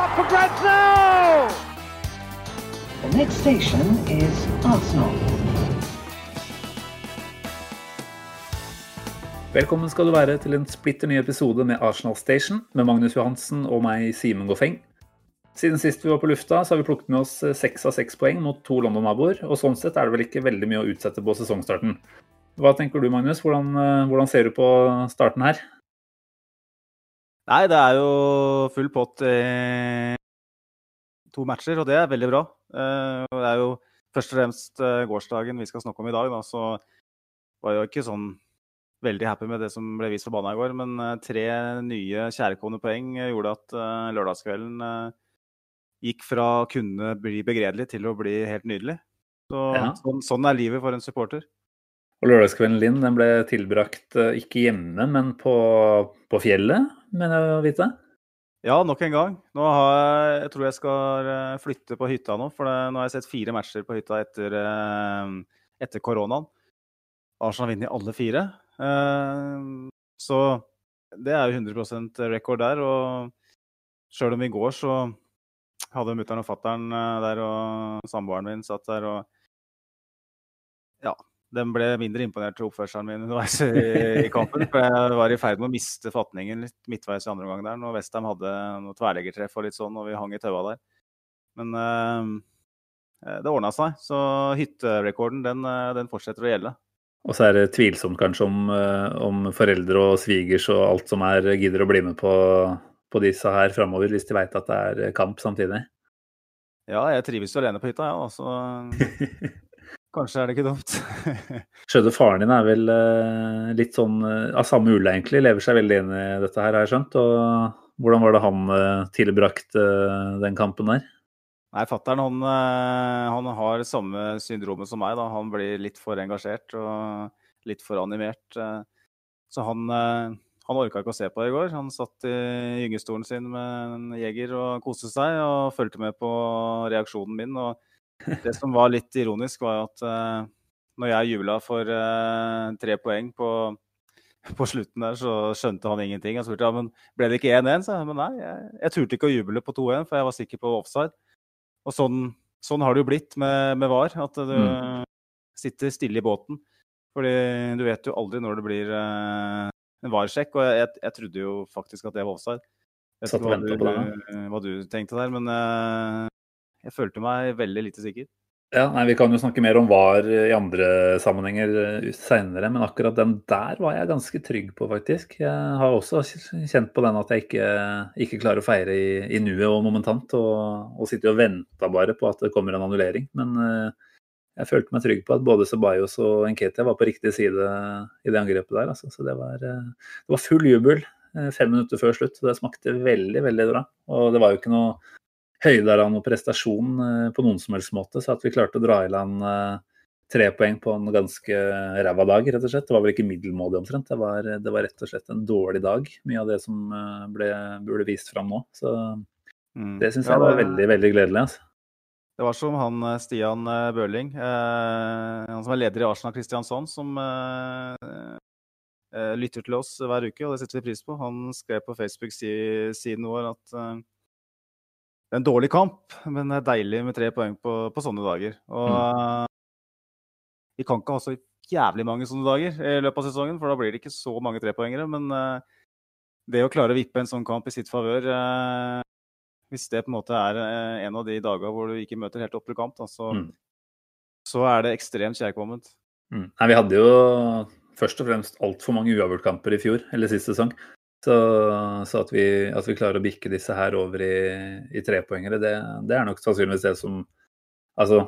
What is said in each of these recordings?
up for grabs now! The next station is Arsenal. Velkommen skal du være til en splitter ny episode med Arsenal Station med Magnus Johansen og meg, Simen Goffeng. Siden sist vi var på lufta, så har vi plukket med oss seks av seks poeng mot to London-naboer, og sånn sett er det vel ikke veldig mye å utsette på sesongstarten. Hva tenker du, Magnus? Hvordan, eh, hvordan ser du på starten her? Nei, det er jo full pott i to matcher, og det er veldig bra. Eh, Det er jo først og fremst eh, gårsdagen vi skal snakke om i dag, da, så var jeg jo ikke sånn veldig happy med det som ble vist på banen i går. Men eh, tre nye kjærkomne poeng eh, gjorde at eh, lørdagskvelden eh, gikk fra å kunne bli begredelig til å bli helt nydelig. Så, Ja. sånn, sånn er livet for en supporter. Og Lørdagskvelden din den ble tilbrakt eh, ikke hjemme, men på, på fjellet, mener jeg å vite. Ja, nok en gang. Nå har jeg, jeg tror jeg skal eh, flytte på hytta nå. For nå har jeg sett fire matcher på hytta etter, eh, etter koronaen. Arsenal vinner alle fire. Eh, Så det er jo 100% rekord der. Og sjøl om i går så hadde mutter'n og fatter'n der, og samboeren min satt der og Ja. De ble mindre imponert til oppførselen min underveis i, i kampen. For jeg var i ferd med å miste fatningen litt midtveis i andre omgang der. Når Westham hadde noe tverrleggertreff og litt sånn, og vi hang i taua der. Men eh, det ordna seg. Så hytterekorden, den, eh, den fortsetter å gjelde. Og så er det tvilsomt kanskje om, eh, om foreldre og svigers og alt som er, gidder å bli med på, på disse her framover, hvis de veit at det er kamp samtidig. Ja, jeg trives jo alene på hytta, ja. Så kanskje er det ikke dumt. Skjønner faren din er vel uh, litt sånn uh, av samme ulle, egentlig. Lever seg veldig inn i dette her, har jeg skjønt. Og hvordan var det han uh, tilbrakte eh, den kampen der? Nei, fattern han, han har samme syndromet som meg. da. Han blir litt for engasjert og litt for animert. Så han, han orka ikke å se på det i går. Han satt i gyngestolen sin med en jeger og koste seg og fulgte med på reaksjonen min. og det som var litt ironisk, var at uh, når jeg jubla for uh, tre poeng på, på slutten der, så skjønte han ingenting. Han spurte ja, men ble det ikke 1-1. sa jeg. Men nei, jeg, jeg turte ikke å juble på 2-1, for jeg var sikker på offside. Og sånn, sånn har det jo blitt med, med VAR, at du sitter stille i båten. Fordi du vet jo aldri når det blir uh, en VAR-sjekk, og jeg, jeg trodde jo faktisk at det var offside. Jeg vet ikke hva du, hva du tenkte der, men jeg følte meg veldig lite sikker. Ja, nei, Vi kan jo snakke mer om VAR i andre sammenhenger seinere, men akkurat den der var jeg ganske trygg på, faktisk. Jeg har også kjent på den at jeg ikke, ikke klarer å feire i, i nuet og momentant, og, og sitter og venter bare på at det kommer en annullering. Men uh, jeg følte meg trygg på at både Ceballos og Nketia var på riktig side i det angrepet der. Altså. Så det var, uh, det var full jubel uh, fem minutter før slutt, og det smakte veldig, veldig bra. Og det var jo ikke noe høyder av noen prestasjon eh, på noen som helst måte. Så at vi klarte å dra i land eh, tre poeng på en ganske ræva dag, rett og slett. Det var vel ikke middelmådig omtrent. Det var, det var rett og slett en dårlig dag, mye av det som eh, ble, burde vist fram nå. Så Mm. det syns jeg var veldig, veldig gledelig. Altså. Det var som han eh, Stian eh, Børling, eh, han som er leder i Arsenal Kristiansand, som eh, eh, lytter til oss hver uke, og det setter vi pris på. Han skrev på Facebook-siden vår at eh, det er en dårlig kamp, men det er deilig med tre poeng på, på sånne dager. Og mm. vi kan ikke ha så jævlig mange sånne dager i løpet av sesongen, for da blir det ikke så mange trepoengere. Men uh, det å klare å vippe en sånn kamp i sitt favør uh, hvis det på en måte er uh, en av de dagene hvor du ikke møter helt opp til kamp, da, så, Mm. så er det ekstremt kjærkomment. Mm. Nei, vi hadde jo først og fremst altfor mange uavgjortkamper i fjor, eller sist sesong. Så, så at, vi, at vi klarer å bikke disse her over i, i trepoengere, det, det er nok sannsynligvis det som altså,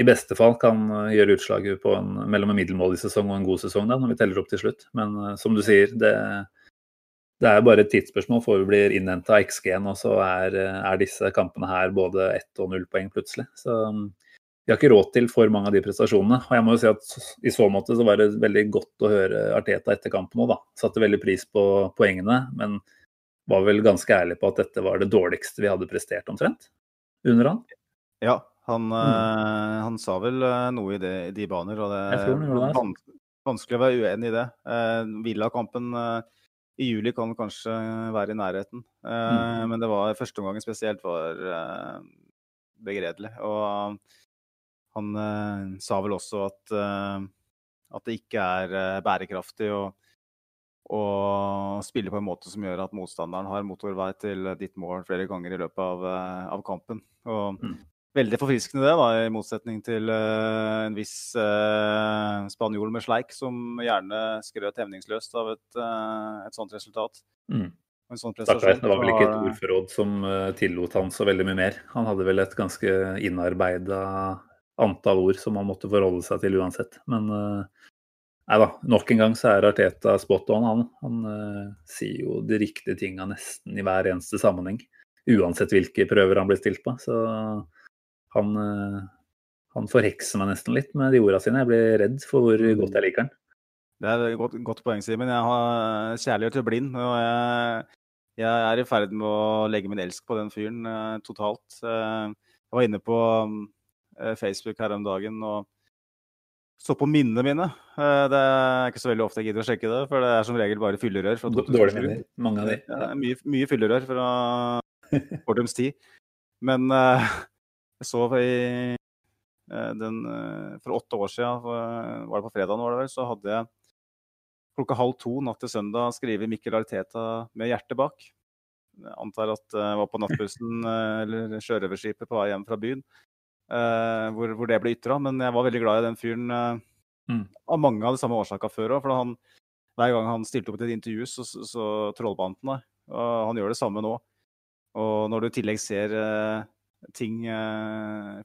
i beste fall kan gjøre utslaget på en, mellom en middelmådig sesong og en god sesong, da, når vi teller opp til slutt. Men eh, som du sier, det, det er bare et tidsspørsmål før vi blir innhenta av XG-en, og så er, er disse kampene her både ett og null poeng plutselig. Så mm, vi har ikke råd til for mange av de prestasjonene. Og jeg må jo si at i så måte så var det veldig godt å høre Arteta etter kampen òg, da. Satte veldig pris på poengene, men var vel ganske ærlig på at dette var det dårligste vi hadde prestert omtrent under han. Ja, han, eh, han sa vel eh, noe i, det, i de baner, og det er vanskelig å være uenig i det. Eh, Villa-kampen eh, i juli kan kanskje være i nærheten. Eh, Mm. Men det var første omgangen spesielt var begredelig. Og han eh, sa vel også at, eh, at det ikke er eh, bærekraftig å, å spille på en måte som gjør at motstanderen har motorvei til ditt mål flere ganger i løpet av, eh, av kampen. Og Mm. Veldig forfriskende det, da, i motsetning til eh, en viss eh, spanjol med sleik, som gjerne skrøt hemningsløst av et, et sånt resultat. Mm. Sånn det var vel ikke et ordforråd som tillot han så veldig mye mer. Han hadde vel et ganske innarbeida antall ord som han måtte forholde seg til uansett. Men eh, nei da, nok en gang så er Arteta spot on, han. Han eh, sier jo de riktige tinga nesten i hver eneste sammenheng. Uansett hvilke prøver han blir stilt på. Så han, eh, han forhekser meg nesten litt med de orda sine. Jeg blir redd for hvor godt jeg liker han. Det er et godt, godt poeng, Simen. Jeg har kjærlighet til blind. Og jeg, jeg er i ferd med å legge min elsk på den fyren eh, totalt. Eh, jeg var inne på eh, Facebook her om dagen og så på minnene mine. Eh, det er ikke så veldig ofte jeg gidder å sjekke det, for det er som regel bare fyllerør. fra D- 2007. Dårlige minner, mange av de. Ja, mye, mye fyllerør fra Fortums tid. Men eh, jeg så i eh, den eh, For åtte år siden, var det på fredagen, var det vel, så hadde jeg klokka halv to natt til søndag skrevet Mikkel Arteta med hjertet bak. Jeg antar at jeg var på nattbussen eh, eller sjørøverskipet på vei hjem fra byen eh, hvor, hvor det ble ytra. Men jeg var veldig glad i den fyren eh, Mm. av mange av de samme årsaka før òg. For han, hver gang han stilte opp til et intervju, så, så, så trollbandt han deg. Og han gjør det samme nå. Og når du i tillegg ser eh, ting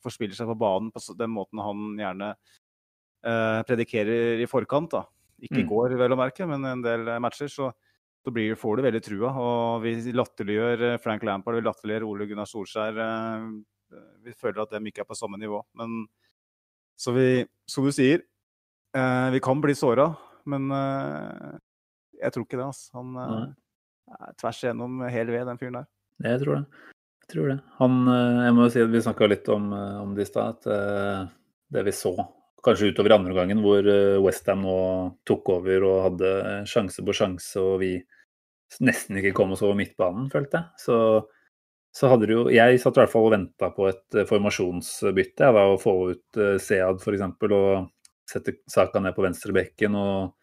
forspiller seg på banen på den måten han gjerne eh, predikerer i forkant, da. ikke i Mm. går, vel å merke, men en del matcher, så, så blir, får du veldig trua. Og vi latterliggjør Frank Lampard, vi latterliggjør Ole Gunnar Solskjær. Vi føler at dem ikke er på samme nivå. Men så vi, som du sier, eh, vi kan bli såra, men eh, jeg tror ikke det. Altså. Han eh, er tvers igjennom hel ved, den fyren der. Jeg tror det. Jeg tror det. Han, eh, jeg må jo si at Vi snakka litt om, eh, om det i stad. At eh, det vi så kanskje utover andre gangen, hvor Westham nå tok over og hadde sjanse på sjanse, og vi nesten ikke kom oss over midtbanen, følte jeg. Så, så hadde det jo Jeg satt i hvert fall og venta på et eh, formasjonsbytte. Jeg var å få ut uh, Sead f.eks. og sette Saka ned på venstrebekken og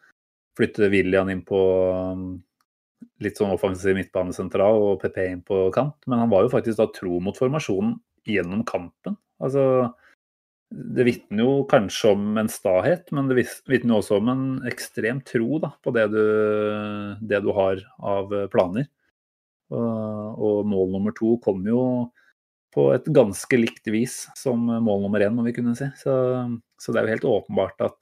flytte William inn på um, litt sånn offensiv midtbanesentral og PP inn på kant. Men han var jo faktisk da tro mot formasjonen gjennom kampen. Altså Det vitner jo kanskje om en stahet, men det vitner jo også om en ekstrem tro da, på det du, det du har av planer. Og, og mål nummer to kom jo på et ganske likt vis som mål nummer én, må vi kunne si. Så, så det er jo helt åpenbart at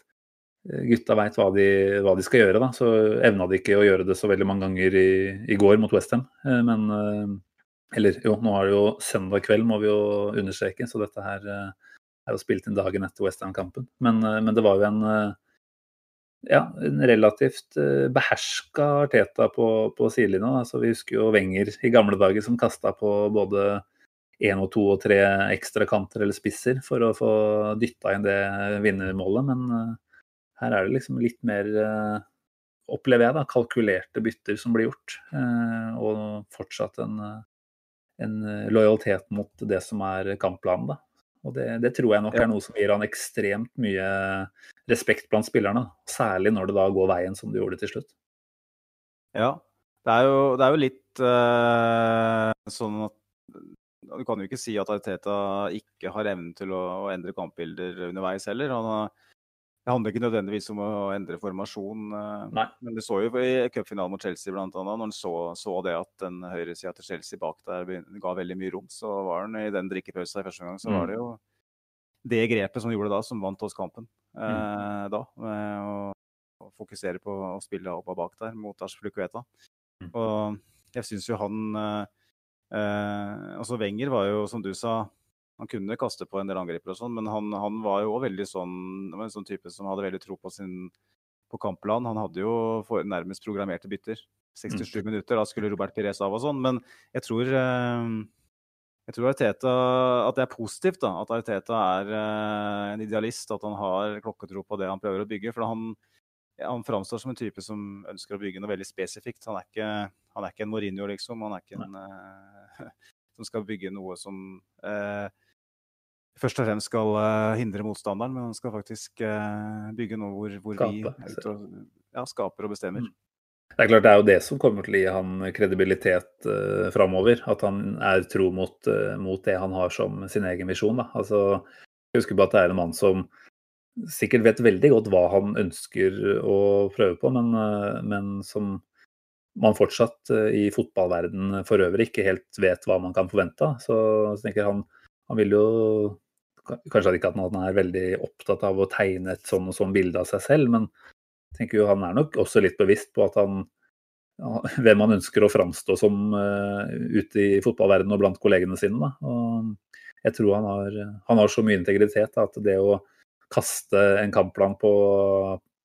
eh, gutta veit hva, hva de skal gjøre. Da. Så evna de ikke å gjøre det så veldig mange ganger i, i går mot Westham. Men eh, Eller jo, nå er det jo søndag kveld, må vi jo understreke, så dette her eh, er jo spilt inn dagen etter Westham-kampen. Men, eh, men det var jo en eh, ja, en relativt eh, beherska Arteta på, på sidelinja. Altså, vi husker jo Wenger i gamle dager som kasta på både én og to og tre ekstra kanter eller spisser for å få dytta inn det vinnermålet. Men uh, her er det liksom litt mer, uh, opplever jeg, da, kalkulerte bytter som blir gjort. Uh, og fortsatt en, en lojalitet mot det som er kampplanen. da. Og det, det tror jeg nok Ja. er noe som gir han ekstremt mye respekt blant spillerne. Særlig når det da går veien som det gjorde til slutt. Ja. Det er jo, det er jo litt uh, sånn at Du kan jo ikke si at Arteta ikke har evnen til å, å endre kampbilder underveis heller. Han har, det handler ikke nødvendigvis om å endre formasjon. eh, Nei. Men du så jo i cupfinalen mot Chelsea annet, når han så, så det at den høyresida til Chelsea bak der ga veldig mye rom, så var han i den drikkepausa i første gang, så Mm. var det jo det grepet som gjorde det da, som vant oss kampen Mm. eh, da. Med å, å fokusere på å spille opp og bak der mot Asplukueta. Mm. Og jeg syns jo han eh, eh, Altså Wenger var jo, som du sa, han kunne kaste på en del angripere og sånn, men han, han var jo også veldig sånn var en sånn type som hadde veldig tro på sin på kampplan. Han hadde jo for, nærmest programmerte bytter. 67 minutter, da skulle Robert Pires av og sånn. Men jeg tror eh, jeg tror Arteta, at det er positivt da, at Arteta er eh, en idealist, at han har klokketro på det han prøver å bygge. For han, han framstår som en type som ønsker å bygge noe veldig spesifikt. Han er ikke, han er ikke en Mourinho, liksom. Han er ikke en uh, som skal bygge noe som uh, først og fremst skal uh, hindre motstanderen, men han skal faktisk bygge noe hvor, hvor vi og, ja, skaper og bestemmer. Mm. Det er klart det er jo det som kommer til å gi han kredibilitet uh, framover. At han er tro mot, uh, mot, det han har som sin egen visjon. Da. Altså, husker på at det er en mann som sikkert vet veldig godt hva han ønsker å prøve på, men, uh, men som man fortsatt uh, i fotballverden for øvrig ikke helt vet hva man kan forvente. Så, så tenker han, han vil jo Kanskje ikke at han er veldig opptatt av å tegne et sånn og sånn bilde av seg selv, men jeg tenker jo han er nok også litt bevisst på at han hvem han ønsker å framstå som uh, ute i fotballverdenen og blant kollegene sine. Jeg tror han har, han har så mye integritet da, at det å kaste en kampplan på,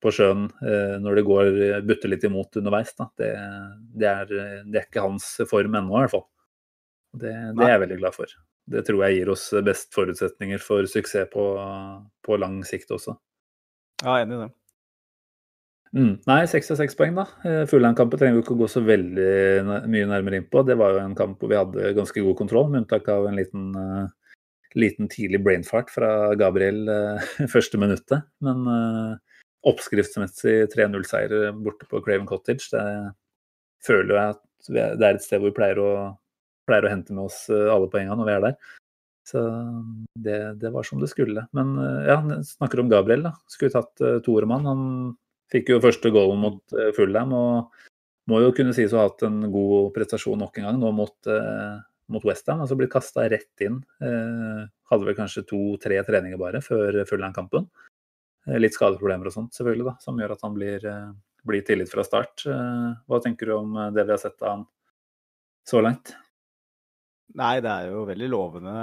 på sjøen uh, når det går butter litt imot underveis, da, det, det, er, det, er, ikke hans form ennå, i hvert fall. Det, det, er jeg veldig glad for. Det tror jeg gir oss best forutsetninger for suksess på, på lang sikt også. Ja, enig i det. Mm. Nei, 66 poeng, da. Eh, Fulham-kampen trenger vi ikke å gå så veldig mye nærmere inn på. Det var jo en kamp hvor vi hadde ganske god kontroll, med unntak av en liten, uh, liten tidlig brainfart fra Gabriel uh, første minuttet. Men uh, oppskriftsmessig 3-0-seier borte på Craven Cottage, det føler jeg at det er et sted hvor vi pleier å, pleier å hente med oss alle poengene når vi er der. Så det, det, var som det skulle. Men ja, snakker om Gabriel, da. Skulle tatt uh, toermann. Han Fikk jo første goalen mot uh, Fulham og må jo kunne sies å ha hatt en god prestasjon nok en gang nå mot, uh, mot Westham. Altså blitt kasta rett inn. Uh, hadde vel kanskje to-tre treninger bare før Fulham-kampen. Litt skadeproblemer og sånt selvfølgelig, da, som gjør at han blir, blir tillit fra start. hva tenker du om det vi har sett av han så langt? Nei, det er jo veldig lovende.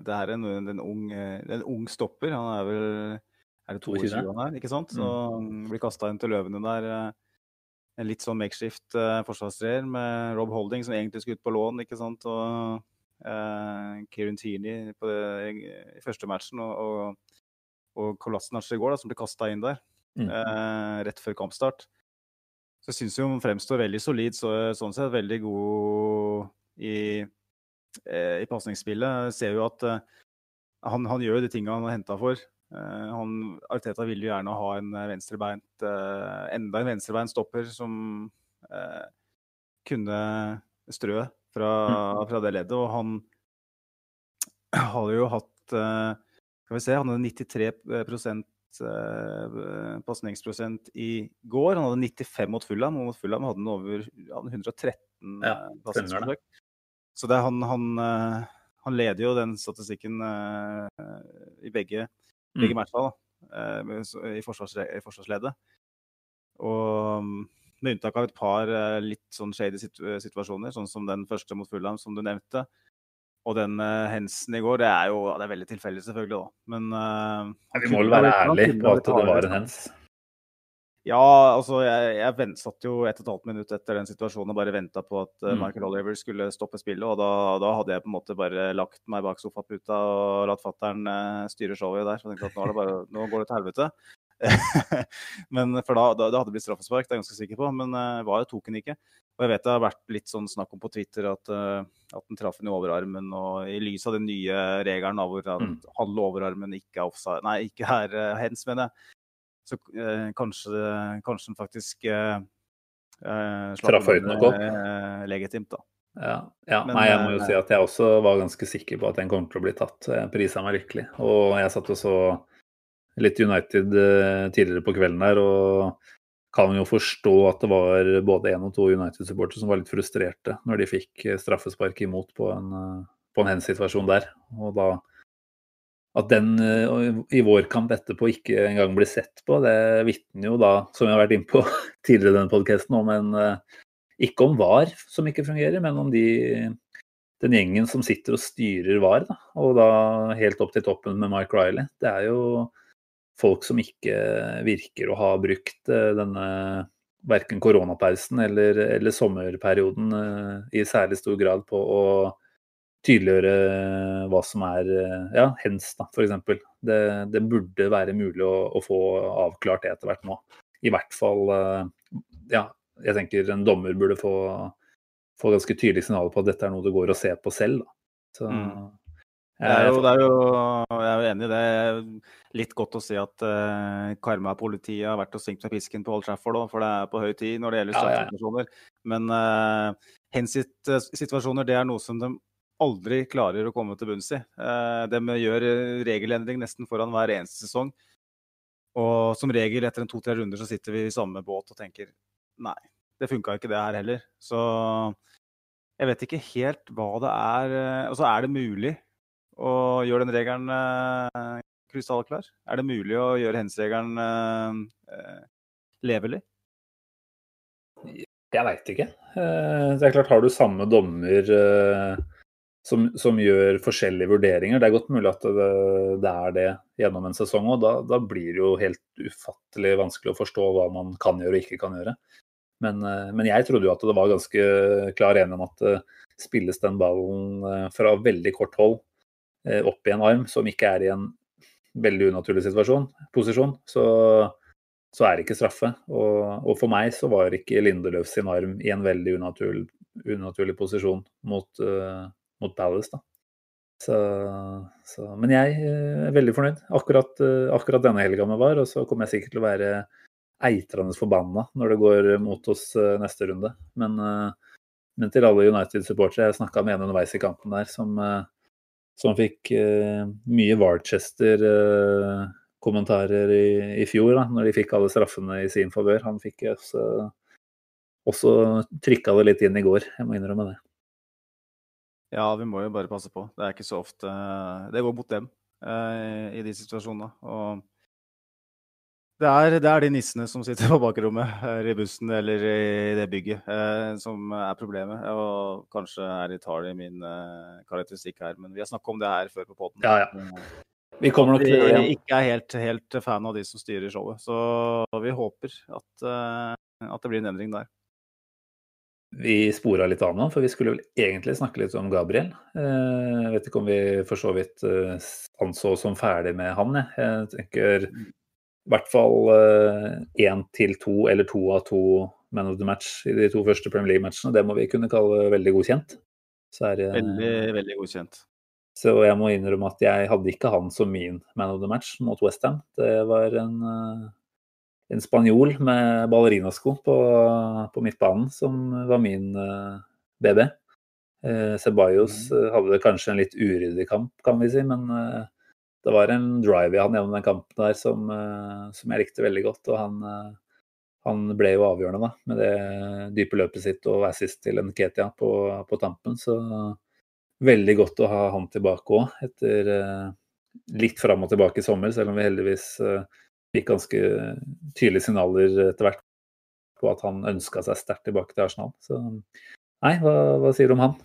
Det er en, en, ung, en ung stopper. Han er vel er det 22 han er, ikke sant? Så mm. blir kasta inn til løvene der. Eh, en litt sånn makeshift forsvarstreer med Rob Holding, som egentlig skulle ut på lån, ikke sant. Og eh, Kieran Tierney i første matchen, og, og, og Kolasinac i går, da, som ble kasta inn der. Mm. Uh, rett før kampstart. Så jeg syns jo han fremstår veldig solid, så, sånn sett veldig god i, i pasningsspillet. Ser jo at han, han, gjør de tingene han har henta for. Eh, han, Arteta vil jo gjerne ha en venstrebeint, enda en venstrebeint stopper som kunne strø fra, mm. fra, det leddet. Og han hadde jo hatt Skal vi se, han hadde 93% pasningsprosent i går. Han hadde 95 mot Fulham, og mot Fulham hadde han over hadde 113 ja, pasningsforsøk. Så det, han, han, han, leder jo den statistikken i begge begge mm. matcha eh, i, forsvars, i forsvarsledet. Og med unntak av et par eh, litt sånn shady situasjoner, sånn som den første mot Fulham, som du nevnte. Og den uh, hensen i går, det er jo det er veldig tilfeldig, selvfølgelig, da. Men uh, Vi må vel være ærlige på at det var en hens? Ja, altså jeg, jeg satt jo et og et halvt minutt etter den situasjonen og bare venta på at uh, Michael Oliver skulle stoppe spillet. Og da, da, hadde jeg på en måte bare lagt meg bak sofaputa og latt fattern uh, styre showet der. Så jeg tenkte at nå, bare, nå går det til helvete. men For da, da, da hadde det blitt straffespark, det er jeg ganske sikker på. Men uh, var tok den ikke. Og jeg vet det har vært litt sånn snakk om på Twitter at, uh, at den traff den i overarmen. Og i lys av den nye regelen hvor mm. halve overarmen ikke er offside, nei, ikke er hens, mener jeg så eh, kanskje, kanskje den faktisk eh, Traff høyden nok opp? Eh, legitimt, da. Ja, ja. Men, nei, jeg må jo si at jeg også var ganske sikker på at den kommer til å bli tatt. Jeg prisa meg lykkelig. Og jeg satt og så litt United tidligere på kvelden der, og kan jo forstå at det var både én og to United-supportere som var litt frustrerte når de fikk straffespark imot på en, på en hens-situasjon der. Og da at den eh, i vår kamp etterpå ikke engang blir sett på, det vitner jo da, som vi har vært inne på tidligere i denne podkasten, om en eh, Ikke om VAR som ikke fungerer, men om de, den gjengen som sitter og styrer VAR. Da, og da helt opp til toppen med Mike Riley. Det er jo folk som ikke virker å ha brukt eh, denne verken koronapausen eller, eller sommerperioden i særlig stor grad på å tydeliggjøre hva som er ja, hens, da, f.eks. Det, det burde være mulig å, å, få avklart det etter hvert nå. i hvert fall Ja, jeg tenker en dommer burde få, få ganske tydelige signaler på at dette er noe du går å se på selv. Da. Så, mm. det er jo, det er jo, jeg er jo enig i det. Litt godt å si at uh, Karma-politiet har vært og svingt med pisken på Old Trafford, da, for det er på høy tid når det gjelder straffesituasjoner. Ja, ja. Men uh, hensitt-situasjoner det er noe som de aldri klarer å komme til bunns i. Uh, de gjør regelendring nesten foran hver eneste sesong. Og som regel etter en to-tre runder så sitter vi i samme båt og tenker nei, det funka ikke det her heller. Så jeg vet ikke helt hva det er Altså, er det mulig å gjøre den regelen uh, krystallklar? Er det mulig å gjøre hens-regelen levelig? Jeg veit ikke. Det er klart, har du samme dommer som, som, gjør forskjellige vurderinger. Det er godt mulig at det, det er det gjennom en sesong òg. Da, da, blir det jo helt ufattelig vanskelig å forstå hva man kan gjøre og ikke kan gjøre. Men, eh, men jeg trodde jo at det var ganske klar enighet om at uh, spilles den ballen uh, fra veldig kort hold uh, opp i en arm som ikke er i en veldig unaturlig situasjon, posisjon, så, så er det ikke straffe. Og, og, for meg så var ikke Lindeløf sin arm i en veldig unaturlig, unaturlig posisjon mot mot Palace. da. Så, så, men jeg eh, er veldig fornøyd. Akkurat, eh, akkurat denne helga vi var, og så kommer jeg sikkert til å være eitrende forbanna når det går mot oss eh, neste runde. Men, men til alle United-supportere, jeg snakka med en underveis i kampen der som, som fikk mye Warchester-kommentarer i, i, fjor, da, når de fikk alle straffene i sin favør. Han fikk også, også trykka det litt inn i går, jeg må innrømme det. Ja, vi må jo bare passe på. Det er ikke så ofte Det går mot dem eh, i de situasjonene. Og det er, det er, de nissene som sitter på bakrommet her i bussen eller i det bygget, eh, som er problemet. Og kanskje er i tall i min eh, karakteristikk her, men vi har snakket om det her før på poden. Ja, ja. Vi kommer nok til å gjøre ikke er helt, helt, fan av de som styrer showet. Så vi håper at, uh, at det blir en endring der. Vi spora litt av nå, for vi skulle vel egentlig snakke litt om Gabriel. Eh, jeg vet ikke om vi for så vidt anså oss som ferdig med han. Jeg tenker i hvert fall én eh, til to eller to av to man of the match i de to første Premier League-matchene. Det må vi kunne kalle veldig godkjent. Er, veldig, veldig godkjent. Så jeg må innrømme at jeg hadde ikke han som min man of the match mot Westham. Det var en en spanjol med ballerinasko på, på midtbanen, som var min uh, eh, BB. Uh, Ceballos uh, hadde kanskje en litt uryddig kamp, kan vi si, men det var en drive i han gjennom den kampen der som, som jeg likte veldig godt. Og han, han, ble jo avgjørende da, med det dype løpet sitt og assist til en Ketia på, på tampen. Så veldig godt å ha han tilbake òg, etter litt fram og tilbake i sommer, selv om vi heldigvis fikk ganske tydelige signaler etter hvert på at han ønska seg sterkt tilbake til Arsenal. Så nei, hva, hva, sier du om han?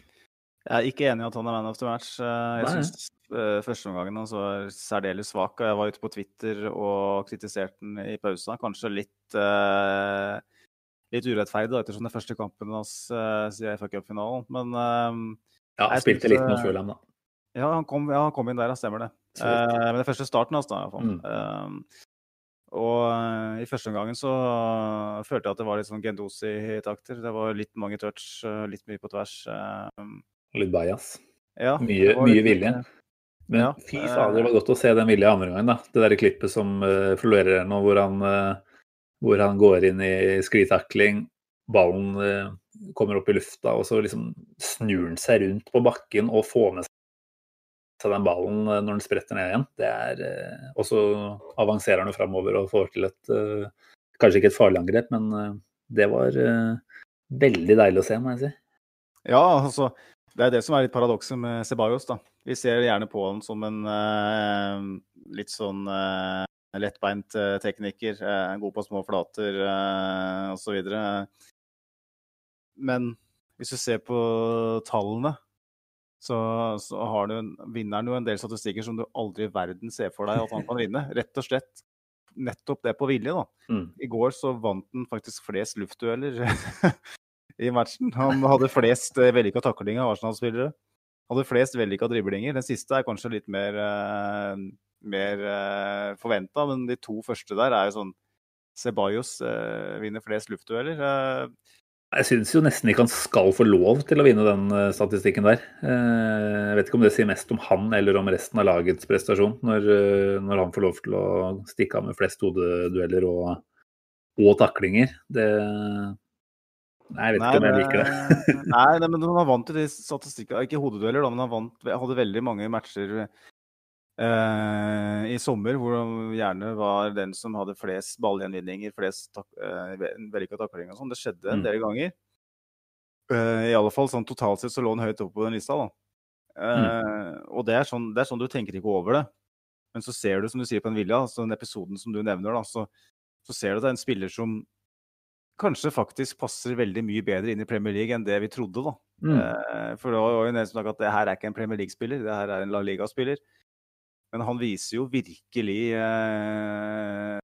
Jeg er ikke enig i at han er man of the match. Eh, jeg syns uh, førsteomgangen hans var særdeles svak. og Jeg var ute på Twitter og kritiserte den i pausen. Kanskje litt, uh, litt urettferdig ettersom den første kampen hans uh, siden FA Cup-finalen. Men uh, Ja, han spilte litt med Fulham, da. Ja han, kom, ja, han kom inn der, stemmer det. Uh, men det første starten hans, da, iallfall. Mm. Og uh, i første omgang så uh, følte jeg at det var litt sånn Gendosi-takter. Det var litt mange touch, uh, litt mye på tvers. litt bajas. Ja, mye, mye vilje. Men ja, fy fader, det var godt å se den vilje andre gangen. da. Det der klippet som uh, florerer nå, hvor han, hvor han går inn i sklitakling, ballen kommer opp i lufta, og så liksom snur han seg rundt på bakken og får med seg den ballen eh, når den spretter ned igjen. Det er, eh, og så avanserer han framover og får til et eh, Kanskje ikke et farlig angrep, men det var veldig deilig å se, må jeg si. Ja, altså det er det som er litt paradokset med Ceballos. da. Vi ser gjerne på han som en litt sånn lettbeint tekniker. God på små flater eh, osv. Men hvis du ser på tallene, så, så har du, vinner han jo en del statistikker som du aldri i verden ser for deg at han kan vinne. Rett og slett nettopp det på vilje, da. Mm. I går så vant han faktisk flest luftdueller i matchen. Han hadde flest eh, vellykka taklinger av Arsenal-spillere. Hadde flest vellykka driblinger. Den siste er kanskje litt mer, uh, mer uh, forventa, men de to første der er jo sånn Ceballos uh, vinner flest luftdueller. Eh, Jeg syns jo nesten ikke han skal få lov til å vinne den eh, statistikken der. Eh, Jeg vet ikke om det sier mest om han eller om resten av lagets prestasjon, når, eh, når han får lov til å stikke av med flest hodedueller og, og taklinger. Det Nei, jeg vet ikke om jeg liker det. nei, nei, men han vant jo de statistikkene Ikke hodedueller, da, men han vant, hadde veldig mange matcher eh, i sommer hvor han gjerne var den som hadde flest ballgjenvinninger, flest tak, uh, vellykka taklinger og sånn. Det skjedde en Mm. del ganger. Uh, I alle fall sånn totalt sett så lå han høyt oppe på den lista, da. Eh, Og det er, sånn, det er sånn du tenker ikke over det. Men så ser du, som du sier på en Villa, altså den episoden som du nevner, da, så, så ser du at det er en spiller som kanskje faktisk passer veldig mye bedre inn i Premier League enn det vi trodde. da. Mm. Eh, for det var jo en som at det her er ikke en Premier League-spiller, det her er en La Liga-spiller. Men han viser jo virkelig eh,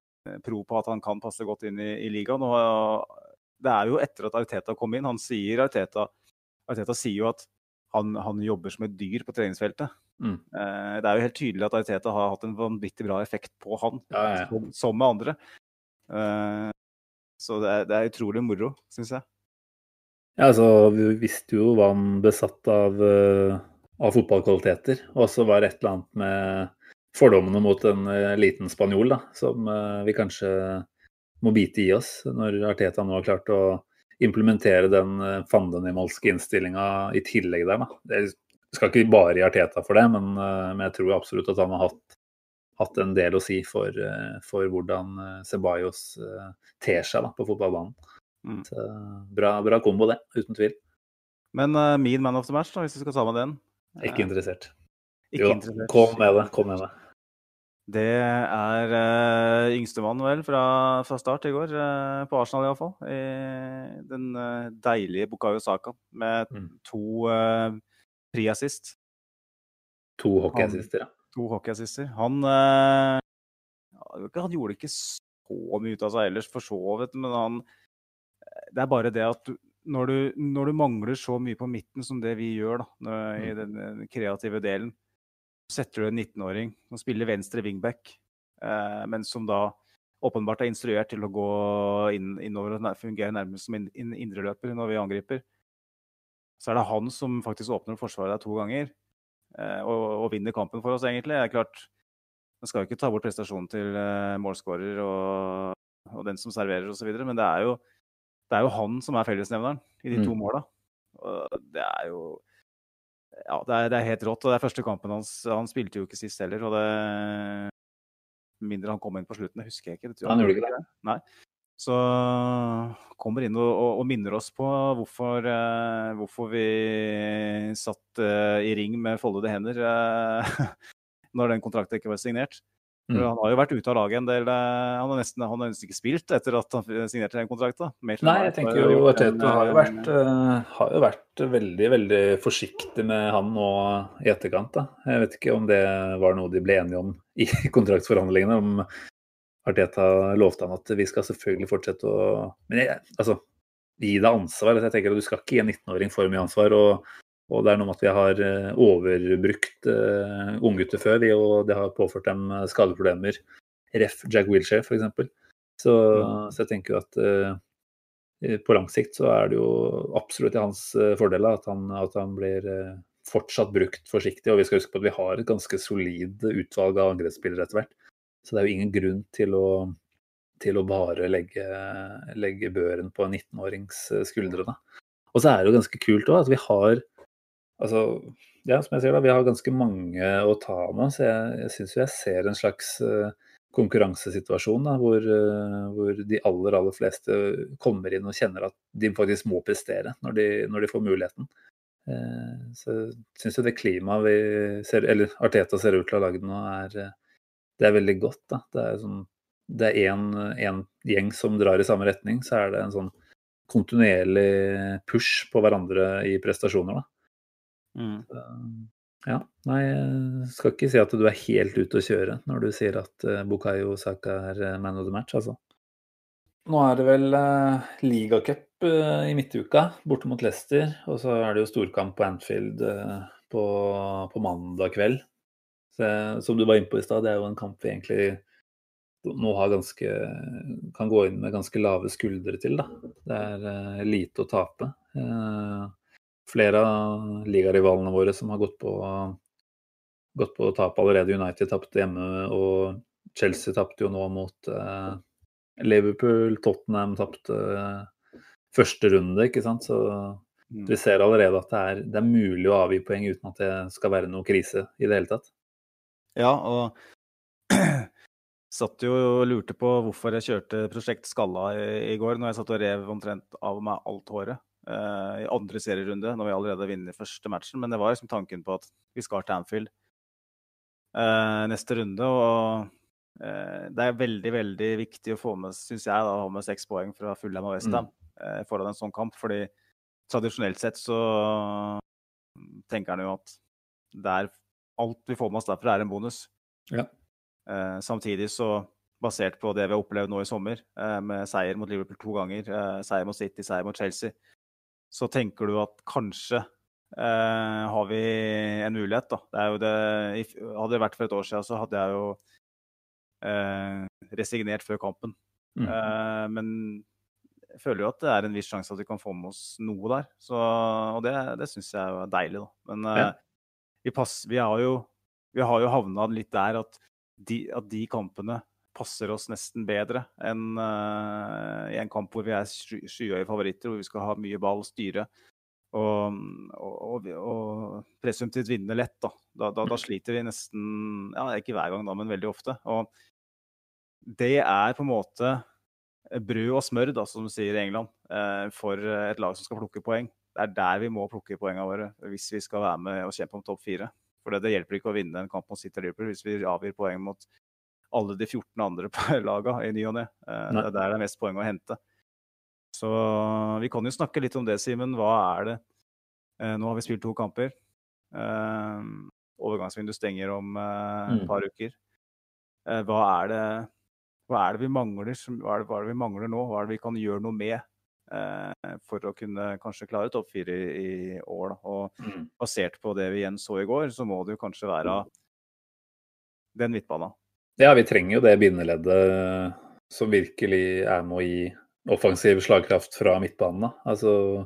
pro på at han kan passe godt inn i, i ligaen. Og det er jo etter at Arteta kom inn. Han sier Arteta, Arteta sier jo at han, han jobber som et dyr på treningsfeltet. Mm. Eh, det er jo helt tydelig at Arteta har hatt en vanvittig bra effekt på han, Ja, ja. som, som med andre. Eh, så det er, det er utrolig moro, syns jeg. Ja, altså, vi visste jo hva han besatt av, eh, av fotballkvaliteter. Og så var det et eller annet med fordommene mot en eh, liten spanjol da, som eh, vi kanskje må bite i oss når Arteta nå har klart å implementere den uh, fandenimalske innstillinga i tillegg der. Da. Det skal ikke bare i Arteta for det, men, eh, men jeg tror absolutt at han har hatt, hatt en del å si for, eh, for hvordan eh, Ceballos eh, ter seg da, på fotballbanen. Mm. Så, bra, bra kombo, det. Uten tvil. Men uh, min man of the match, da, hvis vi skal ta med den Ikke Eh, interessert. ikke Jo, interessert. kom med det. Kom med det. Det er uh, yngstemann vel fra, fra start i går, uh, på Arsenal iallfall. I den uh, deilige Bukayo Saka med Mm. to uh, pre-assist. To hockeyassister, ja. To hockeyassister. Han, eh, han gjorde ikke så mye ut av seg ellers, for så vidt, men han Det er bare det at du, når, du, når du mangler så mye på midten som det vi gjør da, i den, den kreative delen, setter du en 19-åring som spiller venstre wingback, eh, men som da åpenbart er instruert til å gå inn, innover og fungere nærmest som in, in, indreløper når vi angriper. Så er det han som faktisk åpner forsvaret der to ganger eh, og, og vinner kampen for oss, egentlig. Det er klart, Man skal jo ikke ta bort prestasjonen til eh, målskårer og, og den som serverer osv., men det er, jo, det er jo han som er fellesnevneren i de to Mm. måla. Det er jo Ja, det er, det er helt rått. Og det er første kampen hans. Han spilte jo ikke sist heller, og det mindre han kom inn på slutten, det husker jeg ikke. Det tror jeg Han gjorde ikke det. Nei. Så kommer inn og, og, og minner oss på hvorfor, eh, hvorfor vi satt eh, i ring med foldede hender eh, når den kontrakten ikke var signert. Mm. Han har jo vært ute av laget en del. eh, Han har nesten, han har nesten ikke spilt etter at han signerte den kontrakten. Nei, jeg tenker jo Tete har eh, eh, har jo vært veldig, veldig forsiktig med han nå i etterkant. Da. Jeg vet ikke om det var noe de ble enige om i kontraktsforhandlingene. Om Arteta lovte han at vi skal selvfølgelig fortsette å Men jeg, altså, gi deg ansvar. Jeg tenker at Du skal ikke gi en 19-åring for mye ansvar. og og det er noe med at vi har eh, overbrukt uh, unggutter før, vi, og det har påført dem eh, skadeproblemer. Ref. Jack Wilshere, f.eks. Så, så jeg tenker jo at uh, på lang sikt så er det jo absolutt i hans uh, fordel at han, at han blir uh, fortsatt brukt forsiktig. Og vi skal huske på at vi har et ganske solid utvalg av angrepsspillere etter hvert. Så det er jo ingen grunn til å, til å bare legge, legge børen på en 19-årings eh, skuldre. Da. Og så er det jo ganske kult òg at vi har altså, ja, som jeg sier da, Vi har ganske mange å ta med, så jeg, jeg syns jeg ser en slags eh, konkurransesituasjon da, hvor, eh, hvor de aller aller fleste kommer inn og kjenner at de faktisk må prestere når de, når de får muligheten. Eh, så jeg syns jo det klimaet vi ser, eller Arteta ser ut til å ha lagd nå, er, det er veldig godt. da. Det er sånn det er én gjeng som drar i samme retning, så er det en sånn kontinuerlig push på hverandre i prestasjoner. da. Mm. Så, Ja, nei, jeg skal ikke si at du er helt ute å kjøre når du sier at uh, Bukayo Saka er eh, man of the match, altså. Nå er det vel uh, ligacup uh, i midtuka, borte mot Leicester. Og så er det jo storkamp på Anfield uh, på, på mandag kveld. Så, som du var inne på i stad, det er jo en kamp vi egentlig nå har ganske Kan gå inn med ganske lave skuldre til, da. Det er eh, lite å tape. Eh, flere av ligarivalene våre som har gått på, gått på tap allerede. United tapte hjemme, og Chelsea tapte jo nå mot eh, Liverpool. Tottenham tapte eh, første runde, ikke sant. Så Mm. vi ser allerede at det er, det er mulig å avgi poeng uten at det skal være noe krise i det hele tatt. Ja, og satt jo og lurte på hvorfor jeg kjørte Prosjekt Skalla i, i går, når jeg satt og rev omtrent av meg alt håret i andre serierunde, når vi allerede har vunnet første matchen. Men det var liksom tanken på at vi skal til Anfield eh, neste runde. Og eh, det er veldig, veldig viktig å få med, syns jeg, da, å ha med seks poeng fra Fulham og Westham eh, foran en sånn kamp. fordi tradisjonelt sett så tenker han jo at det er alt vi får med oss derfra, er en bonus. Ja. Eh, samtidig så, basert på det vi har opplevd nå i sommer, eh, med seier mot Liverpool to ganger, eh, seier mot City, seier mot Chelsea, så tenker du at kanskje eh, har vi en mulighet, da. Det det, hadde det vært for et år siden, så hadde jeg jo eh, resignert før kampen. Mm. Eh, men jeg føler jo at det er en viss sjanse at vi kan få med oss noe der. Så, og det, det syns jeg er deilig, da. Men eh, Ja. vi, pass, vi, har jo, vi har jo havna litt der at de, at de kampene passer oss nesten bedre enn uh, i en kamp hvor vi er sky- skyhøye favoritter, hvor vi skal ha mye ball, styre og, og, og, og presumptivt vinne lett. Da. Da, da, da sliter vi nesten Ja, ikke hver gang, da, men veldig ofte. Og det er på en måte brød og smør, da, som de sier i England, uh, for et lag som skal plukke poeng. Det er der vi må plukke poengene våre hvis vi skal være med og kjempe om topp fire. For det, det hjelper ikke å vinne en kamp mot City Liverpool hvis vi avgir poeng mot alle de 14 andre på lagene i ny og ne. Eh, det er der det er mest poeng å hente. Så vi kan jo snakke litt om det, Simen. Hva er det eh, Nå har vi spilt to kamper. Eh, overgangsvinduet stenger om et Mm. par uker. Hva er det hva er det vi mangler, hva er det, hva er det vi mangler nå? Hva er det vi kan gjøre noe med eh, for å kunne kanskje klare topp fire i, år? Og Mm. basert på det vi igjen så i går, så må det jo kanskje være den midtbanen. Ja, vi trenger jo det bindeleddet som virkelig er med å gi offensiv slagkraft fra midtbanen. Altså,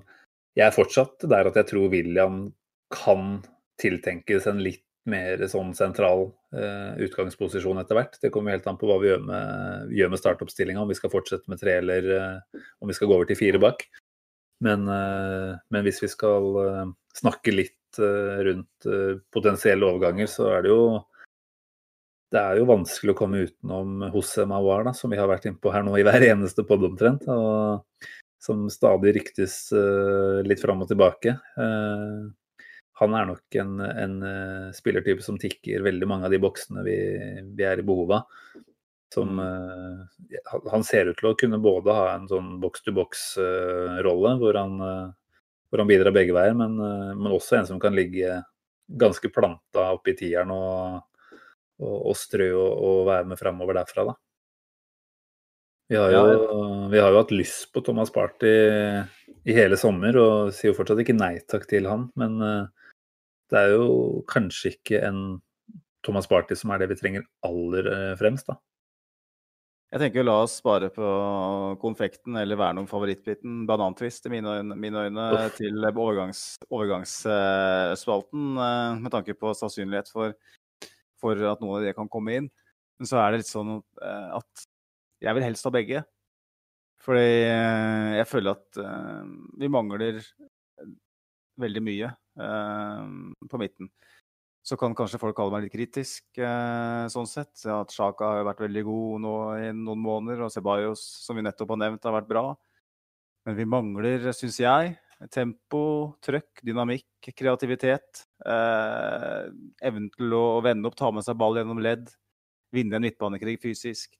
jeg er fortsatt der at jeg tror William kan tiltenkes en litt mer sånn sentral eh, utgangsposisjon etter hvert. Det kommer helt an på hva vi gjør med, gjør med startoppstillinga, om vi skal fortsette med tre eller eh, om vi skal gå over til fire bak. Men, eh, men hvis vi skal eh, snakke litt eh, rundt eh, potensielle overganger, så er det jo det er jo vanskelig å komme utenom Jose Mawar, da, som vi har vært innpå her nå i hver eneste pod omtrent. Og som stadig ryktes uh, litt fram og tilbake. Uh, han er nok en, en uh, spillertype som tikker veldig mange av de boksene vi, vi er i behov av. Som, eh, han- ser ut til å kunne både ha en sånn boks-to-boks-rolle, hvor, han, hvor han bidrar begge veier, men, men også en som kan ligge ganske planta oppi tieren og og, og strø og, og være med framover derfra, da. Vi har, jo, vi har jo hatt lyst på Thomas Party i hele sommer, og sier jo fortsatt ikke nei takk til han. Men eh, det er jo kanskje ikke en Thomas Party som er det vi trenger aller eh, fremst, da. Jeg tenker la oss spare på konfekten eller verne om favorittbiten banantvist i mine øyne, mine øyne til overgangs, overgangsspalten, overgangs, med tanke på sannsynlighet for, for at noen av de kan komme inn. Men så er det litt sånn eh, at jeg vil helst ha begge. Fordi eh, jeg føler at eh, vi mangler veldig mye på midten. Så kan kanskje folk kalle meg litt kritisk, sånn sett. Ja, At Sjaka har vært veldig god nå i noen måneder, og Ceballos, som vi nettopp har nevnt, har vært bra. Men vi mangler, syns jeg, tempo, trøkk, dynamikk, kreativitet. Eh, evnen til å vende opp, ta med seg ball gjennom ledd, vinne en midtbanekrig fysisk.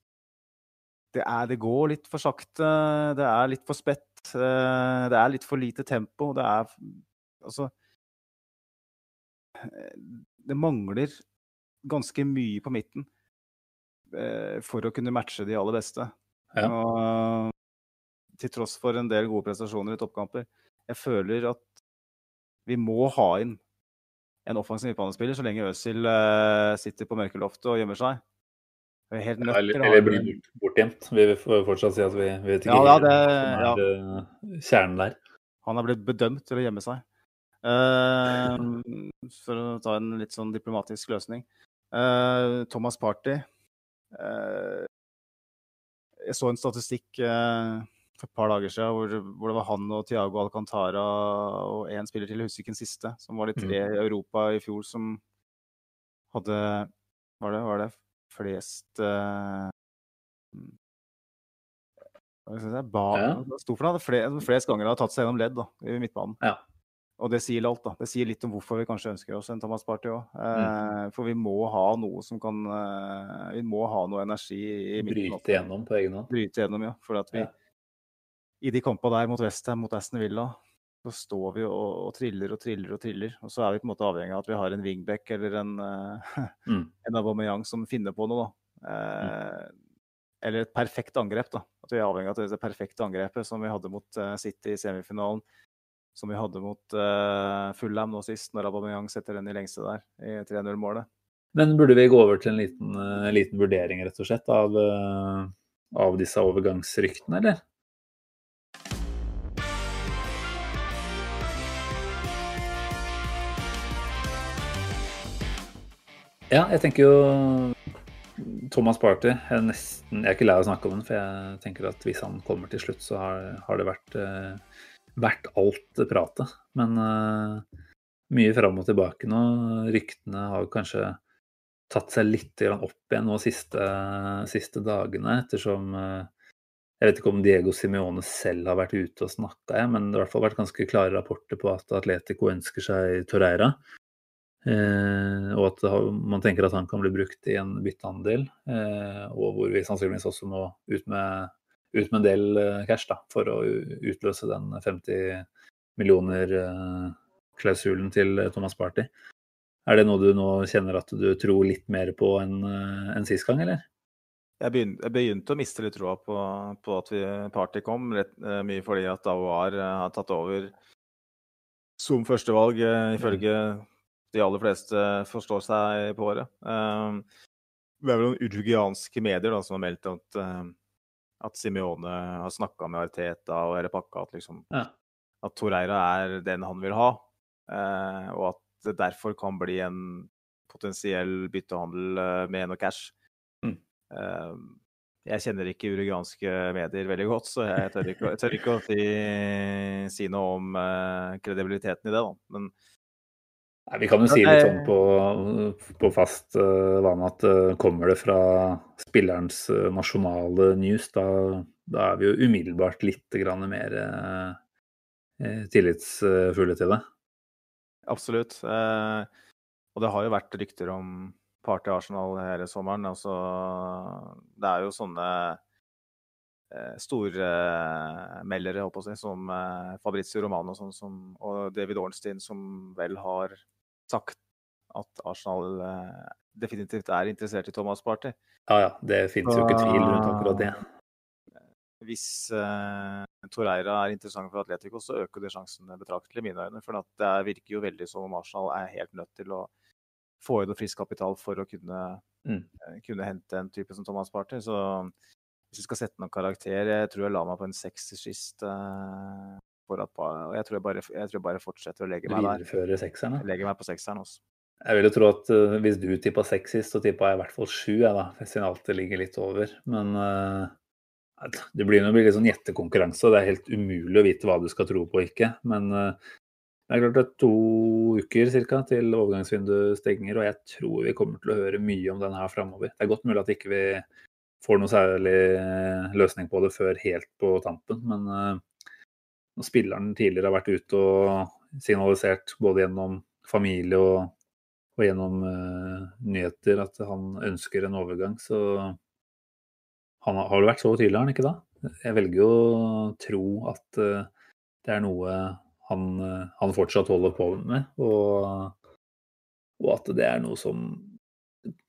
Det, er, det går litt for sakte, det er litt for spett, eh, det er litt for lite tempo. Det er Altså det mangler ganske mye på midten eh, for å kunne matche de aller beste. Ja. Og til tross for en del gode prestasjoner i toppkamper, jeg føler at vi må ha inn en offensiv midtbanespiller så lenge Øzil uh, sitter på mørkeloftet og gjemmer seg. Er helt nødt eller, til ha eller blir bort, bortgjemt. Vi får fortsatt si at vi, vi vet ikke Ja, ja, helt det- hva som er eh, kjernen der. Han er blitt bedømt til å gjemme seg. Uh, for å ta en litt sånn diplomatisk løsning. Uh, Thomas Party. eh, jeg så en statistikk eh, for et par dager siden hvor, hvor det var han og Tiago Alcantara og én spiller til, jeg husker ikke den siste, som var de tre i Europa i fjor som hadde Var det, var det flest uh, hva skal jeg si, ba, Ja. sto for det, Flest, flest ganger har tatt seg gjennom ledd da, i midtbanen. Ja. Og det sier alt, da. Det sier litt om hvorfor vi kanskje ønsker oss en Thomas Party òg. Eh, for vi må ha noe som kan eh, Vi må ha noe energi i midten. Bryte gjennom på egen hånd. Bryte gjennom, ja. For at vi Ja. I de kampene der mot Westham, mot Aston Villa, så står vi og, og triller og triller og triller. Og så er vi på en måte avhengig av at vi har en wingback eller en, eh, Mm. en Aubameyang som finner på noe, da. Eh, Eller et perfekt angrep, da. At vi er avhengig av det perfekte angrepet som vi hadde mot uh, City i semifinalen. Som vi hadde mot uh, Fulham nå sist, når Aubameyang setter den i lengste der, i 3-0-målet. Men burde vi gå over til en liten, liten vurdering rett og slett av, av disse overgangsryktene, eller? Ja, jeg tenker jo Thomas Party jeg er, nesten, jeg er ikke lei av å snakke om den, for jeg tenker at hvis han kommer til slutt, så har, har det vært, uh, vært alt pratet. Men uh, mye fram og tilbake nå. Ryktene har kanskje tatt seg litt opp igjen nå siste, siste dagene, ettersom uh, jeg vet ikke om Diego Simione selv har vært ute og snakka, men det har i hvert fall vært ganske klare rapporter på at Atletico ønsker seg Torreira. Eh, og at man tenker at han kan bli brukt i en byttehandel, eh, og hvor vi sannsynligvis også må ut med, ut med en del eh, cash da, for å utløse den 50 millioner-klausulen til eh, Thomas Party. Er det noe du nå kjenner at du tror litt mer på enn en sist gang, eller? Jeg begynte, jeg begynte å miste litt troa på, på at vi, Party kom, rett, eh, mye fordi at Daoar eh, har tatt over som førstevalg, eh, ifølge de aller fleste forstår seg på det. Eh, det er vel noen urugianske medier da, som har meldt at, eh, at Simione har snakka med Arteta og hele pakka, at, liksom, Ja. at Torreira er den han vil ha, eh, og at det derfor kan bli en potensiell byttehandel eh, med noe cash. Mm. Eh, jeg kjenner ikke urugianske medier veldig godt, så jeg tør ikke, jeg tør ikke å si, si noe om kredibiliteten i det. Da. Men Nei, vi kan jo si litt sånn på, på fast uh, vane at uh, kommer det fra spillerens uh, nasjonale news, da, da er vi jo umiddelbart litt grann mer eh, eh, tillitsfulle til det. absolutt. Eh, og det har jo vært rykter om Party Arsenal hele sommeren. Altså, det er jo sånne eh, stormeldere, si, som eh, Fabrizio Romano sånn som, og David Ornstein, som vel har sagt at Arsenal eh, definitivt er interessert i Thomas Party. Ja ja, det finnes jo ikke tvil rundt akkurat det. Hvis uh, Torreira er interessant for Atletico, så øker det sjansen betraktelig i mine øyne. For det virker jo veldig som om Arsenal er helt nødt til å få inn noe frisk kapital for å kunne, Mm. eh, kunne hente en type som Thomas Party. Så hvis vi skal sette noen karakter, jeg tror jeg la meg på en sekser sist. Eh, for at, og jeg tror jeg, bare, jeg tror jeg bare fortsetter å legge meg der. Videreføre sekserne. Jeg legger meg på sekseren også. Jeg vil jo tro at uh, hvis du tippa seks sist, så tippa jeg i hvert fall sju, jeg da. Siden alt det ligger litt over. Men uh, det blir jo litt sånn gjettekonkurranse, det er helt umulig å vite hva du skal tro på og ikke. Men uh, det er klart det er to uker cirka, til overgangsvinduet stenger, og jeg tror vi kommer til å høre mye om den her framover. Det er godt mulig at ikke vi får noe særlig løsning på det før helt på tampen, men når spilleren tidligere har vært ute og signalisert både gjennom familie og og gjennom uh, nyheter at han ønsker en overgang, så han har, vel vært så tydelig, han ikke da? Jeg velger jo å tro at uh, det er noe han, uh, han, fortsatt holder på med, og, og, at det er noe som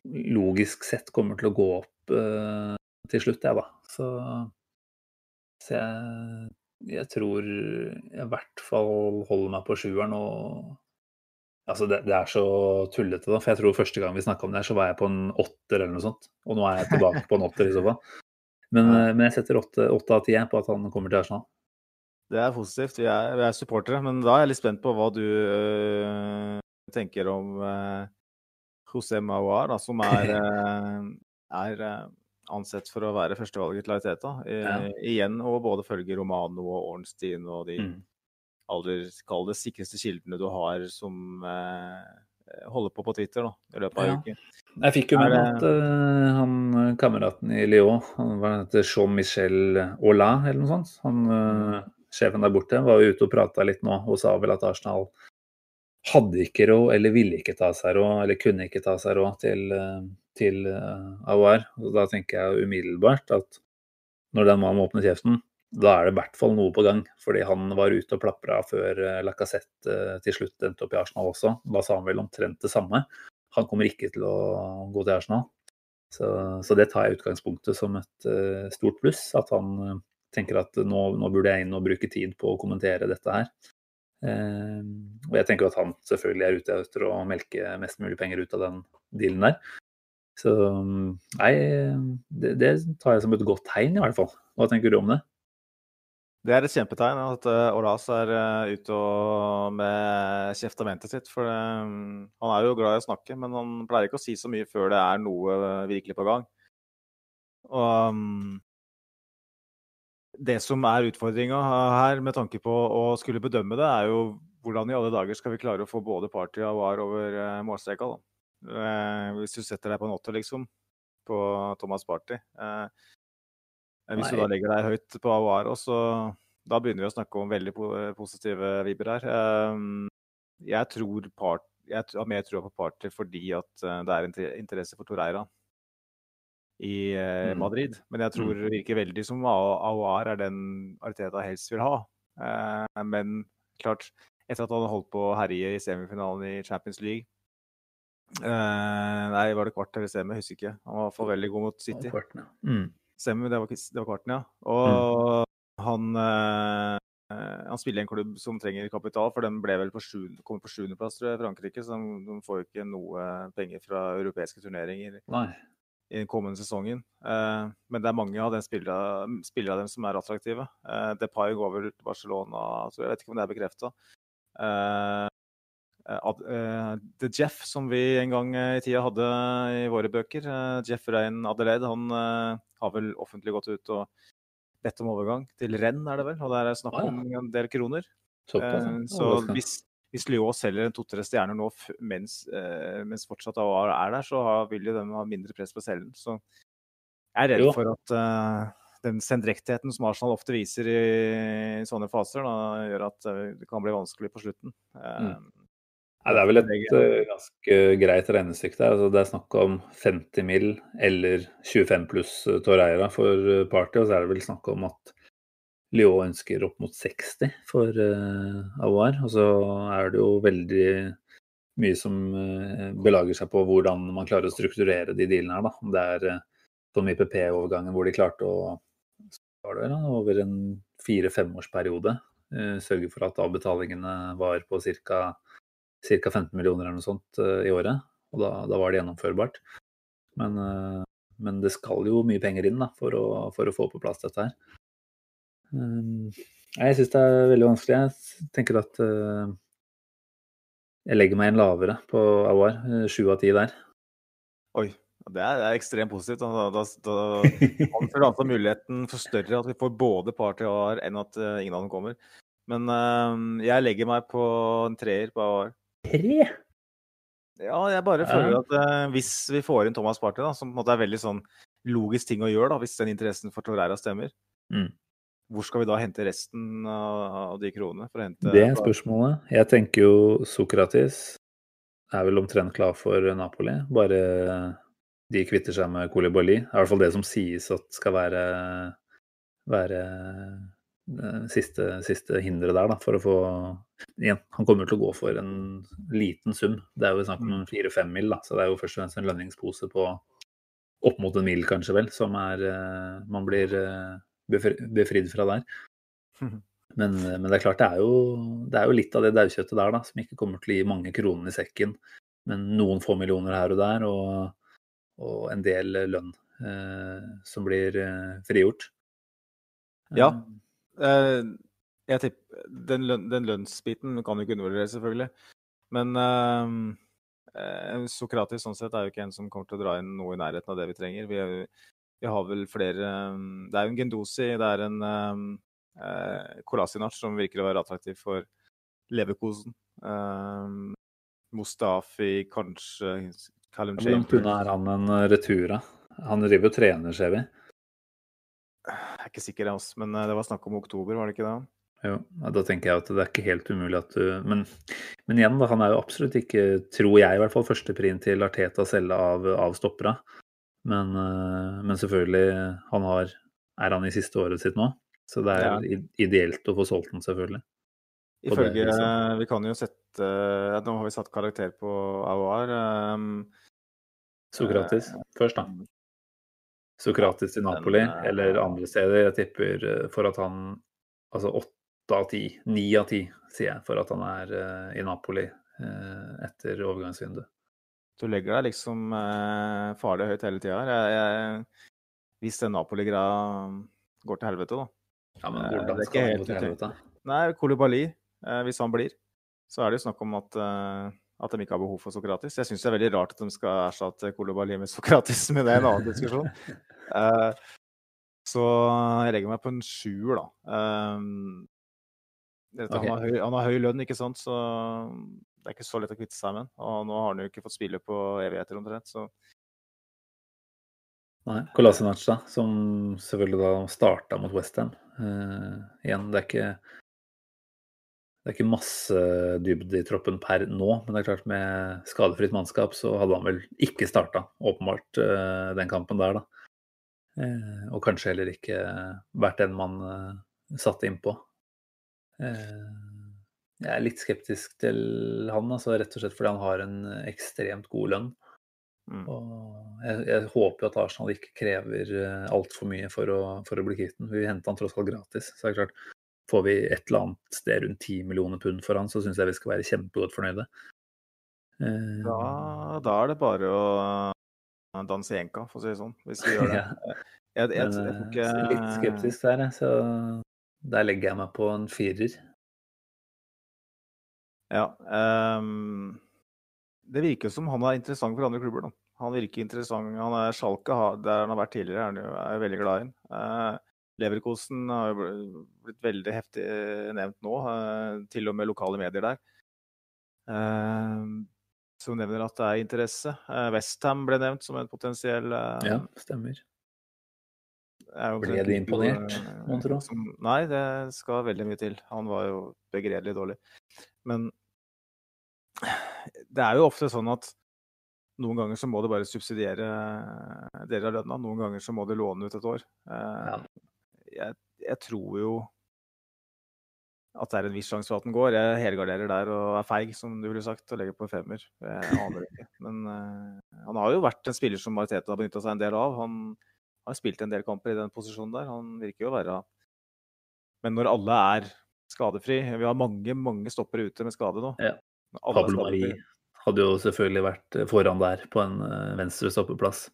logisk sett kommer til å gå opp til slutt, jeg, da. Så, så jeg, jeg tror jeg i hvert fall holder meg på sjueren og Altså, det, det, er så tullete, da. For jeg tror første gang vi snakka om det her, så var jeg på en åtter eller noe sånt. Og nå er jeg tilbake på en åtter i så fall. Men, ja. men jeg setter åtte av ti på at han kommer til Arsenal. Det er positivt. Vi er, vi er, supportere. Men da er jeg litt spent på hva du øh, tenker om øh, José Mauar, da, som er, øh, er ansett for å være førstevalget til Ariteta. Ja. Igjen og både følger Romano og Ornstein og de mm aller kall det sikreste kildene du har som eh, holder på på Twitter da, i løpet av ja. uken. Jeg fikk jo med meg at uh, han kameraten i Lyon, han var heter Jean-Michel Aulin eller noe sånt, han, uh, sjefen der borte, var jo ute og prata litt nå og sa vel at Arsenal hadde ikke råd, eller ville ikke ta seg råd, eller kunne ikke ta seg råd til, uh, til uh, AOR. Og da tenker jeg umiddelbart at når den mannen åpner kjeften, da er det i hvert fall noe på gang. Fordi han var ute og plapra før eh, Lacassette uh, til slutt endte opp i Arsenal også. Da sa han vel omtrent det samme. Han kommer ikke til å gå til Arsenal. Så, så det tar jeg utgangspunktet som et uh, stort pluss. At han uh, tenker at nå, nå, burde jeg inn og bruke tid på å kommentere dette her. Uh, og jeg tenker at han selvfølgelig er ute etter å melke mest mulig penger ut av den dealen der. Så nei, det, det tar jeg som et godt tegn i hvert fall. Hva tenker du om det? Det er et kjempetegn at uh, Olas er uh, ute og med kjeftamentet sitt. For um, han er jo glad i å snakke, men han pleier ikke å si så mye før det er noe virkelig på gang. Og um, det som er utfordringa her, med tanke på å skulle bedømme det, er jo hvordan i alle dager skal vi klare å få både Party og var over uh, målstreka. Uh, hvis du setter deg på en åtter, liksom, på Thomas Party. Uh, hvis du da legger deg høyt på AOR, så da begynner vi å snakke om veldig positive vibber her. Jeg tror part, jeg har mer tro på Party fordi at eh, det er interesse for Toreira i eh, mm. Madrid. Men jeg tror mm. det virker veldig som AOR er den Arteta helst vil ha. Eh, men klart, etter at han hadde holdt på å herje i semifinalen i Champions League Nei, var det kvart eller semi? Jeg husker ikke. Han var i hvert fall veldig god mot City. Mm. Semi, det var, det var kvarten, ja. Og mm. han, eh, han spiller i en klubb som trenger kapital, for den ble vel på sju, kom på sjuendeplass i Frankrike. Så de, de, får jo ikke noe penger fra europeiske turneringer Nei. I den kommende sesongen. Eh, men det er mange av spillere, spillere av dem som er attraktive. Eh, Depay går vel til Barcelona, så jeg vet ikke om det er bekrefta. Eh, Uh, The Jeff, som vi en gang i tida hadde i våre bøker. Jeff Rein Adelaide, han har vel offentlig gått ut og bedt om overgang til renn, er det vel? Og der er snakk om en del kroner. så hvis, hvis Lyon selger en to-tre stjerner nå mens, mens fortsatt AOR er der, så vil jo de ha mindre press på cellen. Så jeg er redd jo. for at den sendrektigheten som Arsenal ofte viser i, i sånne faser, da, gjør at det kan bli vanskelig på slutten. Mm. Nei, det er vel et uh, ganske greit regnestykke der. Altså, det er snakk om 50 mill. eller 25 pluss uh, Torreira for uh, Party, og så er det vel snakk om at Lyon ønsker opp mot 60 for uh, Aouar. Og så er det jo veldig mye som belager seg på hvordan man klarer å strukturere de dealene her. Da. Det er som IPP-overgangen hvor de klarte å det, da, over en fire-femårsperiode sørge for at avbetalingene var på ca ca. 15 millioner eller noe sånt uh, i året. Og da, da, var det gjennomførbart. Men, uh, men, det skal jo mye penger inn da, for, å, for å få på plass dette her. Um, jeg syns det er veldig vanskelig. Jeg tenker at uh, jeg legger meg inn lavere på Awar. Sju av ti der. Oi. Det er, det er, ekstremt positivt. Da, da, da anser altså muligheten for større at vi får både Party og AR enn at uh, ingen av dem kommer. Men uh, jeg legger meg på en treer på AR tre? Ja, jeg bare føler at uh, hvis vi får inn Thomas Party, da, som på en måte er veldig sånn logisk ting å gjøre, da, hvis den interessen for Torreira stemmer, mm. Hvor skal vi da hente resten av, de kronene? For å hente, det er spørsmålet. Jeg tenker jo Sokratis er vel omtrent klar for Napoli. Bare de kvitter seg med Kolibali. Det er i hvert fall det som sies at skal være, være siste, siste hinderet der, da, for å få Igjen, han kommer til å gå for en liten sum. Det er jo snakk om mm. fire-fem mil, da, så det er jo først og fremst en lønningspose på opp mot en mil, kanskje vel, som er eh, man blir eh, befridd fra der. Men, men, det er klart, det er, jo, det er jo litt av det daukjøttet der da, som ikke kommer til å gi mange kroner i sekken. Men noen få millioner her og der, og, og en del lønn eh, som blir eh, frigjort. Ja. Eh, jeg tipper, den, løn, den lønnsbiten kan du ikke undervurderes, selvfølgelig. Men eh, eh, Sokratis sånn sett er jo ikke en som kommer til å dra inn noe i nærheten av det vi trenger. Vi, er, vi har vel flere Det er jo en Gendosi, det er en eh, Kolasinac som virker å være attraktiv for Leverkosen. Um, Mustafi, kanskje Callum unna er han en retur, da? Han driver og trener, ser vi. Jeg er ikke sikker, jeg også, men eh, det var snakk om oktober, var det ikke det? Jo, da tenker jeg at det er ikke helt umulig at du Men, men igjen, da, han er jo absolutt ikke, tror jeg i hvert fall, førsteprint til Arteta å selge av, av stoppera. Men, eh, men, selvfølgelig, han har, er han i siste året sitt nå. Så det er ja. ideelt å få solgt den, selvfølgelig. Ifølge liksom. Vi kan jo sette Nå har vi satt karakter på AOR. Um, Sokratis uh, først, da. Sokratis i Napoli den, uh, eller andre steder. Jeg tipper for at han Altså åtte av ti, ni av ti, sier jeg, for at han er uh, i Napoli etter overgangsvinduet. Du legger deg liksom farlig høyt hele tida her. Hvis den Napoli-greia går til helvete, da, ja, men hvordan skal han gå til helvete? Nei, Kolibali, eh, hvis han blir, så er det jo snakk om at, eh, at de ikke har behov for Sokratis. Jeg syns det er veldig rart at de skal erstatte Kolibali med Sokratis, men det er en annen diskusjon. eh, så jeg legger meg på en sjuer, da. Um, okay. han, har høy, han, har høy, lønn, ikke sant, så det er ikke så lett å kvitte seg med Og nå har han jo ikke fått spille på evigheter omtrent, så Nei. Kolasinac, da, som selvfølgelig da starta mot Westham. Uh, igjen, det er ikke det er ikke masse dybde i troppen per nå, men det er klart med skadefritt mannskap så hadde han vel ikke starta, åpenbart, uh, den kampen der, da. Uh, og kanskje heller ikke vært den man uh, satte innpå. Jeg er litt skeptisk til han, altså, rett og slett fordi han har en ekstremt god lønn. Mm. Og jeg, jeg, håper jo at Arsenal ikke krever uh, altfor mye for å, for å bli kvitt den. Vi henta han tross alt gratis. Så det er klart, får vi et eller annet sted rundt 10 millioner pund for han, så syns jeg vi skal være kjempegodt fornøyde. Da, da, er det bare å danse enka, for å si det sånn, hvis vi gjør det. ja. jeg, jeg, jeg, jeg, ikke... Litt skeptisk der, så der legger jeg meg på en firer. Ja. Um det virker som han er interessant for andre klubber. Da. Han virker interessant. Han er Schalke, der han har vært tidligere, er han jo veldig glad i. Uh, Leverkosen har jo blitt veldig heftig eh, nevnt nå, uh, til og med lokale medier der. Uh, som nevner at det er interesse. Eh, Westham ble nevnt som en potensiell eh, Ja, stemmer. Ble du imponert, mon tro? Nei, det skal veldig mye til. Han var jo begredelig dårlig. Men det er jo ofte sånn at noen ganger så må du bare subsidiere deler av lønna. Noen ganger så må du låne ut et år. Ja. Eh, jeg, jeg, tror jo at det er en viss sjanse for at den går. Jeg helgarderer der og er feig, som du ville sagt, og legger på en femmer. Jeg aner ikke. Men uh, han har jo vært en spiller som Mariteta har benytta seg en del av. Han har spilt en del kamper i den posisjonen der. Han virker jo å være Men når alle er skadefri Vi har mange, mange stoppere ute med skade nå. Ja. Pablo Mari hadde jo selvfølgelig vært foran der på en eh, venstre stoppeplass.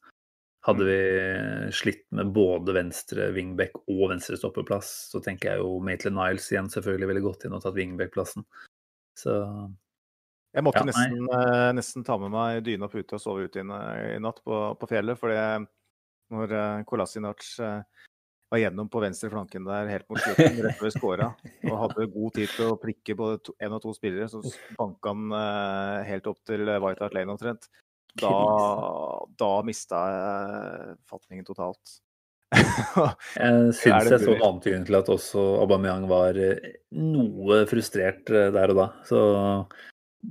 Hadde mm. vi slitt med både venstre wingback og venstre stoppeplass, så tenker jeg jo Maitland Niles igjen selvfølgelig ville gått inn og tatt wingback-plassen. Så Jeg måtte ja, nesten, uh, nesten, ta med meg dyne og pute og sove ute i natt på, på fjellet, fordi når uh, Kolasinac uh, var gjennom på venstre flanken der helt mot slutten, rett før skåra. Og hadde god tid til å prikke både én og to spillere. Så banka han eh, helt opp til White Hart Lane omtrent. Da, da mista jeg fatningen totalt. jeg syns jeg så antydning til at også Aubameyang var eh, noe frustrert eh, der og da. Så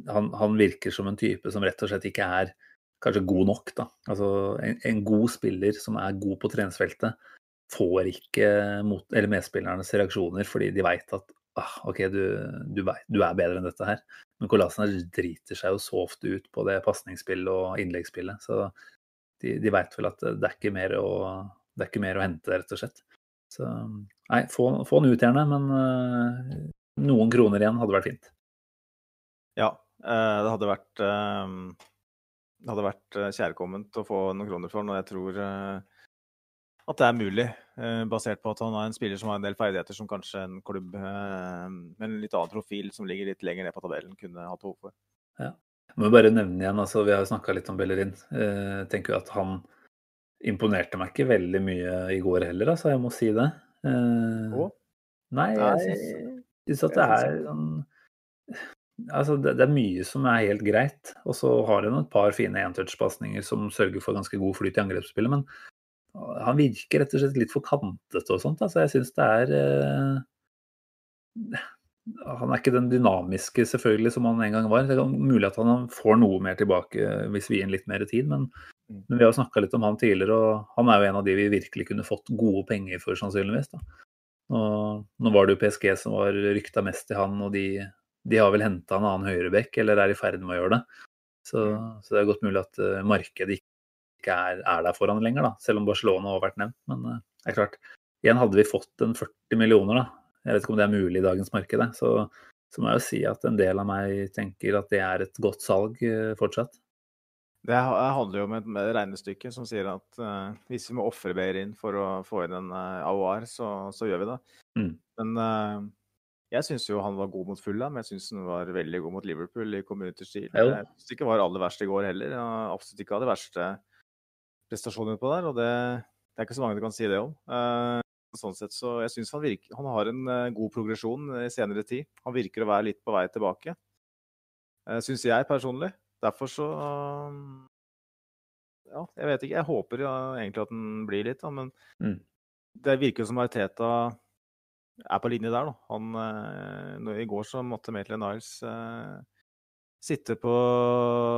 han, han, virker som en type som rett og slett ikke er kanskje god nok. Da. Altså en, en god spiller som er god på treningsfeltet får ikke mot, eller medspillernes reaksjoner fordi de veit at ah, OK, du, du, du, er bedre enn dette her. Men Kolasinac driter seg jo så ofte ut på det pasningsspillet og innleggsspillet. Så de, de veit vel at det er, ikke mer å, det er ikke mer å hente, rett og slett. Så nei, få, få han ut gjerne, men uh, noen kroner igjen hadde vært fint. Ja, uh, det hadde vært uh, hadde vært kjærkomment å få noen kroner for ham, og jeg tror at det er mulig, basert på at han er en spiller som har en del ferdigheter som kanskje en klubb med en litt annen profil som ligger litt lenger ned på tabellen, kunne hatt behov for. Ja. Jeg må bare nevne igjen, altså, Vi har jo snakka litt om Bellerin. Jeg tenker jo at han imponerte meg ikke veldig mye i går heller, altså. Jeg må si det. Uh, nei, jeg syns at det er sånn Altså, det, det, er mye som er helt greit. Og så har han et par fine entouch-pasninger som sørger for ganske god flyt i angrepsspillet. Men han virker rett og slett litt for kantete og sånt. Altså, jeg syns det er eh, han er ikke den dynamiske selvfølgelig som han en gang var. Det er mulig at han får noe mer tilbake hvis vi gir ham litt mer tid, men, mm. men vi har snakka litt om han tidligere, og han er jo en av de vi virkelig kunne fått gode penger for, sannsynligvis. Da. Og, nå var det jo PSG som var rykta mest til han, og de, de har vel henta en annen høyrebekk, eller er i ferd med å gjøre det. Så, mm. så det er godt mulig at uh, markedet ikke er, er, der for han lenger, da, selv om Barcelona har vært nevnt. Men uh, det er klart, igjen hadde vi fått en 40 millioner, da, jeg vet ikke om det er mulig i dagens marked, så, så må jeg jo si at en del av meg tenker at det er et godt salg uh, fortsatt. Det handler jo om et regnestykke som sier at uh, hvis vi må ofre Beirin for å få inn en uh, AOR, så, så, gjør vi det. Mm. Men uh, jeg syns jo han var god mot Fulham. Jeg syns han var veldig god mot Liverpool i Community Shield. Jeg syns ikke var aller verst i går heller. Jeg absolutt ikke hadde verste prestasjonene på der, og det, det, er ikke så mange du kan si det om. Uh, Sånn sett, så jeg syns han, han, har en uh, god progresjon i senere tid. Han virker å være litt på vei tilbake, eh, syns jeg personlig. Derfor så Ja, jeg vet ikke. Jeg håper ja, egentlig at den blir litt, da, men mm. det virker som Arteta er på linje der, da. Han, uh, I går så måtte Maitland Niles sitte på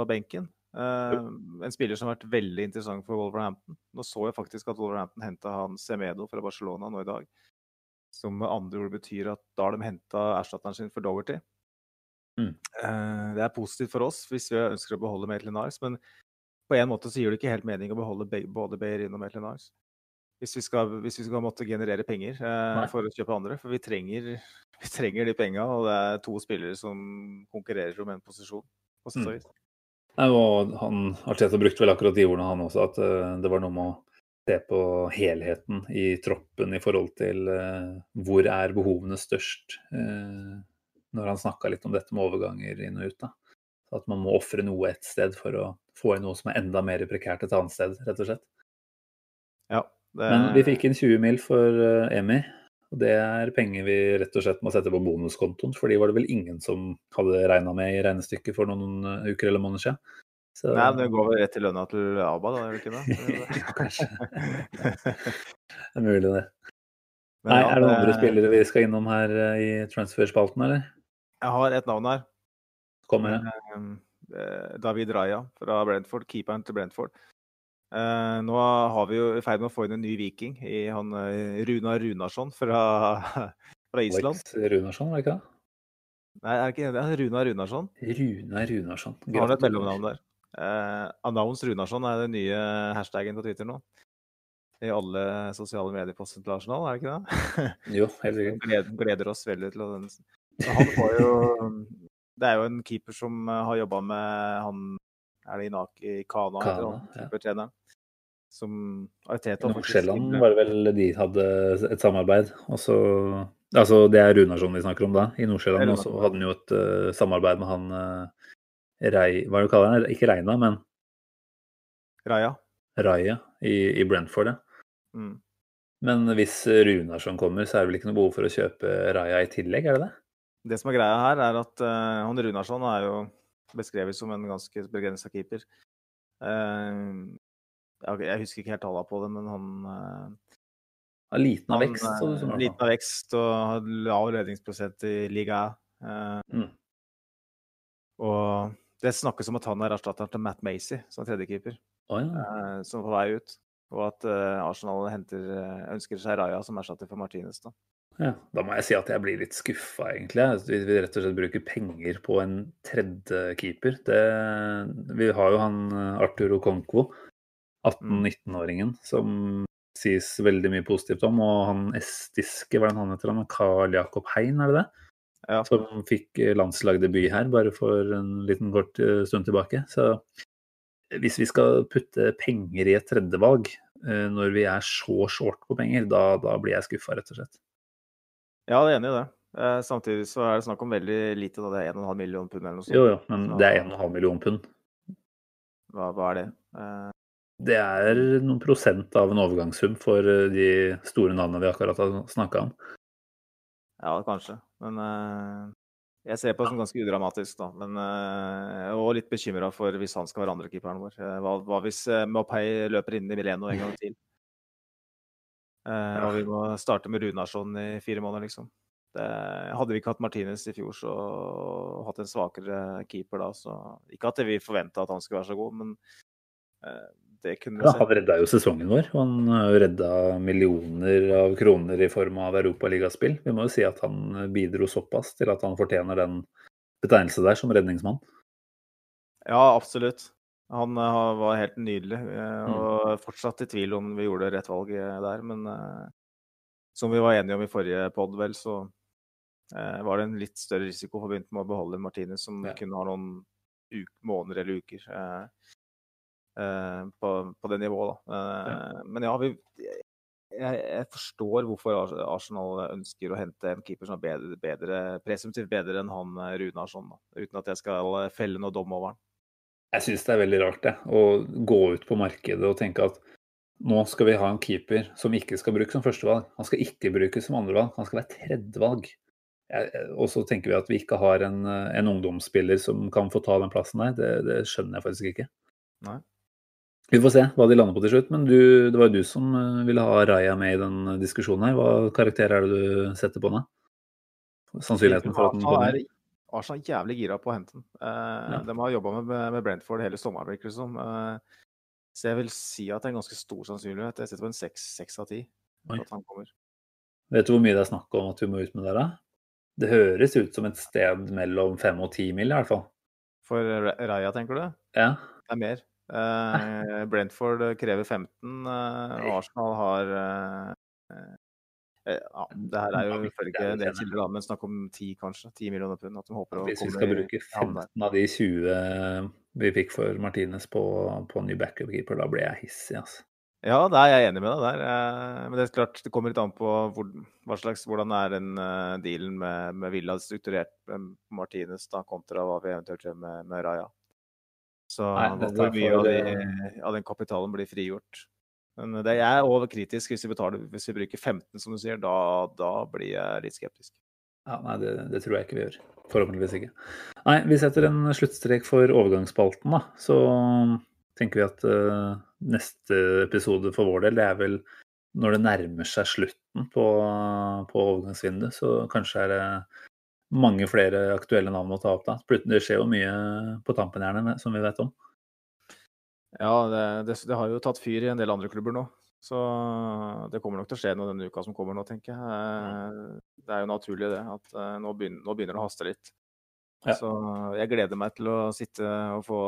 benken Uh, en spiller som har vært veldig interessant for Wolverhampton. Nå så jeg faktisk at Wolverhampton henta han Semedo fra Barcelona nå i dag. Som med andre ord betyr at da har de henta erstatteren sin for Doverty. Mm. Det er positivt for oss hvis vi ønsker å beholde Maitland Niles, men på en måte så gir det ikke helt mening å beholde både Beirin og Maitland Niles. Hvis vi, skal, hvis vi skal måtte generere penger eh, for å kjøpe andre. For vi trenger, vi trenger de penga, og det er to spillere som konkurrerer om en posisjon. på. Mm. Nei, og han, Arteta brukte vel akkurat de ordene, han også, at uh, det var noe med å se på helheten i troppen i forhold til uh, hvor er behovene størst. Uh, når han snakka litt om dette med overganger inn og ut. da. At man må ofre noe et sted for å få inn noe som er enda mer prekært et annet sted, rett og slett. Ja, det... Men vi fikk inn 20 mil for Emi. Og det er penger vi rett og slett må sette på bonuskontoen, for de var det vel ingen som hadde regna med i regnestykket for noen eh, uker eller måneder siden. Så... Nei, men det går vel rett til lønna til ABBA, da, gjør det ikke det? Kanskje. det er mulig, det. Men, Nei, er det andre det... spillere vi skal innom her eh, i transferspalten, eller? Jeg har et navn her. Kom med det. Eh, David Raja fra Brentford, keeperen til Brentford. Uh, nå har vi jo i ferd med å få inn en ny viking i han uh, Runar Runarsson fra, fra Island. Alex Runarsson, var det ikke det? Nei, er det ikke det? Runar Runarsson. Runar Runarsson. Han har et mellomnavn der. Uh, Announce Runarsson er den nye hashtagen på Twitter nå. I alle sosiale medieposter til Arsenal, er det ikke det? jo, helt sikkert. Gleder, gleder oss veldig til den. Han får jo Det er jo en keeper som har jobba med han Er det Inaki Kana, Kana keepertreneren? Som Arteta Nordsjælland var det vel de hadde et samarbeid. Og så, altså Det er Runarsson vi snakker om da, i Nordsjælland. Og så hadde han jo et uh, samarbeid med han uh, Rei, Hva er det du kaller han? Ikke Reina, men Raja. Raja i, i Brentford, ja. Mm. Men hvis Runarsson kommer, så er det vel ikke noe behov for å kjøpe Raja i tillegg, er det det? Det som er greia her, er at uh, han Runarsson er jo beskrevet som en ganske begrensa keeper. Uh, jeg husker ikke helt tallene på det, men han har Liten av vekst. Så du liten av vekst og har lav redningsprosent i liga. Eh, mm. Og det snakkes om at han er erstatteren til Matt Macy som tredjekeeper. Oh, ja. Eh, som er på vei ut. Og at Arsenal henter, ønsker seg Raja som erstatter for Martinez. da. Ja, da må jeg si at jeg blir litt skuffa, egentlig. Vi, vi rett og slett bruker penger på en tredje keeper. Det, vi har jo han Arthur Conco 18-19-åringen som sies veldig mye positivt om. Og han estiske, hva er det han heter, han? Carl Jakob Hein, er det det? Ja. Som fikk landslagdebut her bare for en liten kort eh, stund tilbake. Så hvis vi skal putte penger i et tredjevalg eh, når vi er så short på penger, da, da blir jeg skuffa, rett og slett. Ja, jeg er enig i det. Eh, samtidig så er det snakk om veldig lite, da. Det er 1,5 million pund eller noe sånt. Jo, jo, men det er 1,5 million pund. Hva, hva er det? Det er noen prosent av en overgangssum for eh, de store navnene vi akkurat har snakka om. ja, kanskje. Men uh, jeg ser på det som ganske udramatisk, da. Men eh, og litt bekymra for hvis han skal være andrekeeperen vår. Hva, hva hvis uh, Mopay løper inn i Mileno en gang til? Uh, og vi må starte med Runarsson i fire måneder, liksom. Det, hadde vi ikke hatt Martinez i fjor, så og hatt en svakere keeper da, så Ikke at vi forventa at han skulle være så god, men det kunne Ja, han redda jo sesongen vår. Han har redda millioner av kroner i form av europaligaspill. Vi må jo si at han bidro såpass til at han fortjener den betegnelse der som redningsmann. Ja, absolutt. Han eh, var helt nydelig, eh, og fortsatt i tvil om vi gjorde rett valg eh, der. Men som vi var enige om i forrige pod, vel, så var det en litt større risiko forbundet med å beholde Martinez, som Ja. kunne ha noen måneder eller uker på, på det nivået. Eh, Men ja, vi, jeg, jeg forstår hvorfor Arsenal ønsker å hente en keeper som er bedre, bedre presumptivt bedre enn han eh, Runarsson, uten at jeg skal eh, felle noe dom over han. Jeg syns det er veldig rart det, å gå ut på markedet og tenke at nå skal vi ha en keeper som ikke skal brukes som førstevalg. Han skal ikke brukes som andrevalg, han skal være tredjevalg. Og så tenker vi at vi ikke har en, en ungdomsspiller som kan få ta den plassen der. Det, det skjønner jeg faktisk ikke. Nei. Vi får se hva de lander på til slutt. Men du, det var jo du som eh, ville ha Raja med i den diskusjonen her. Hva karakter er det du setter på henne? Sannsynligheten for at den kommer? er, Arsenal er jævlig gira på å hente den. Eh, Ja. De har jobba med, med Brentford hele sommeren, virker det som. Eh, så jeg vil si at det er en ganske stor sannsynlighet. Jeg setter på en seks av ti at han kommer. Vet du hvor mye det er snakk om at vi må ut med der, da? Det høres ut som et sted mellom fem og ti mil, i hvert fall. For Raya, Raja, tenker du? Ja. Det er mer. Eh, Brentford krever 15, eh, og Arsenal har eh, eh, ja, Det her er jo ifølge det er kilder, da, men snakk om 10, kanskje. 10 millioner pund. At de håper å Hvis vi skal bruke 15 av de 20 vi fikk for Martinez på, på ny backupkeeper, da blir jeg hissig, altså. Ja, det er jeg enig med deg der. eh, Men det er klart, det kommer litt an på hvor, hva slags, hvordan er den eh, dealen med, med Villa strukturert med Martinez da, kontra hva vi eventuelt gjør med, med Raja. Så Nei, hvor mye av, de, eh, av den kapitalen blir frigjort. Men det jeg er over kritisk hvis vi, betaler, hvis vi bruker 15, som du sier. Da, da blir jeg litt skeptisk. Ja, nei, det, det tror jeg ikke vi gjør. Forhåpentligvis ikke. Nei, vi setter en sluttstrek for overgangsspalten, da. Så tenker vi at uh, neste episode for vår del, det er vel når det nærmer seg slutten på, på overgangsvinduet. Så kanskje er det mange flere aktuelle navn å ta opp da. Det skjer jo mye på tampen her, som vi vet om. Ja, det, det, det har jo tatt fyr i en del andre klubber nå. Så det kommer nok til å skje noe denne uka som kommer nå, tenker jeg. Eh, Det er jo naturlig det, at eh, nå begynner, nå begynner det å haste litt. Ja. Så jeg gleder meg til å sitte og få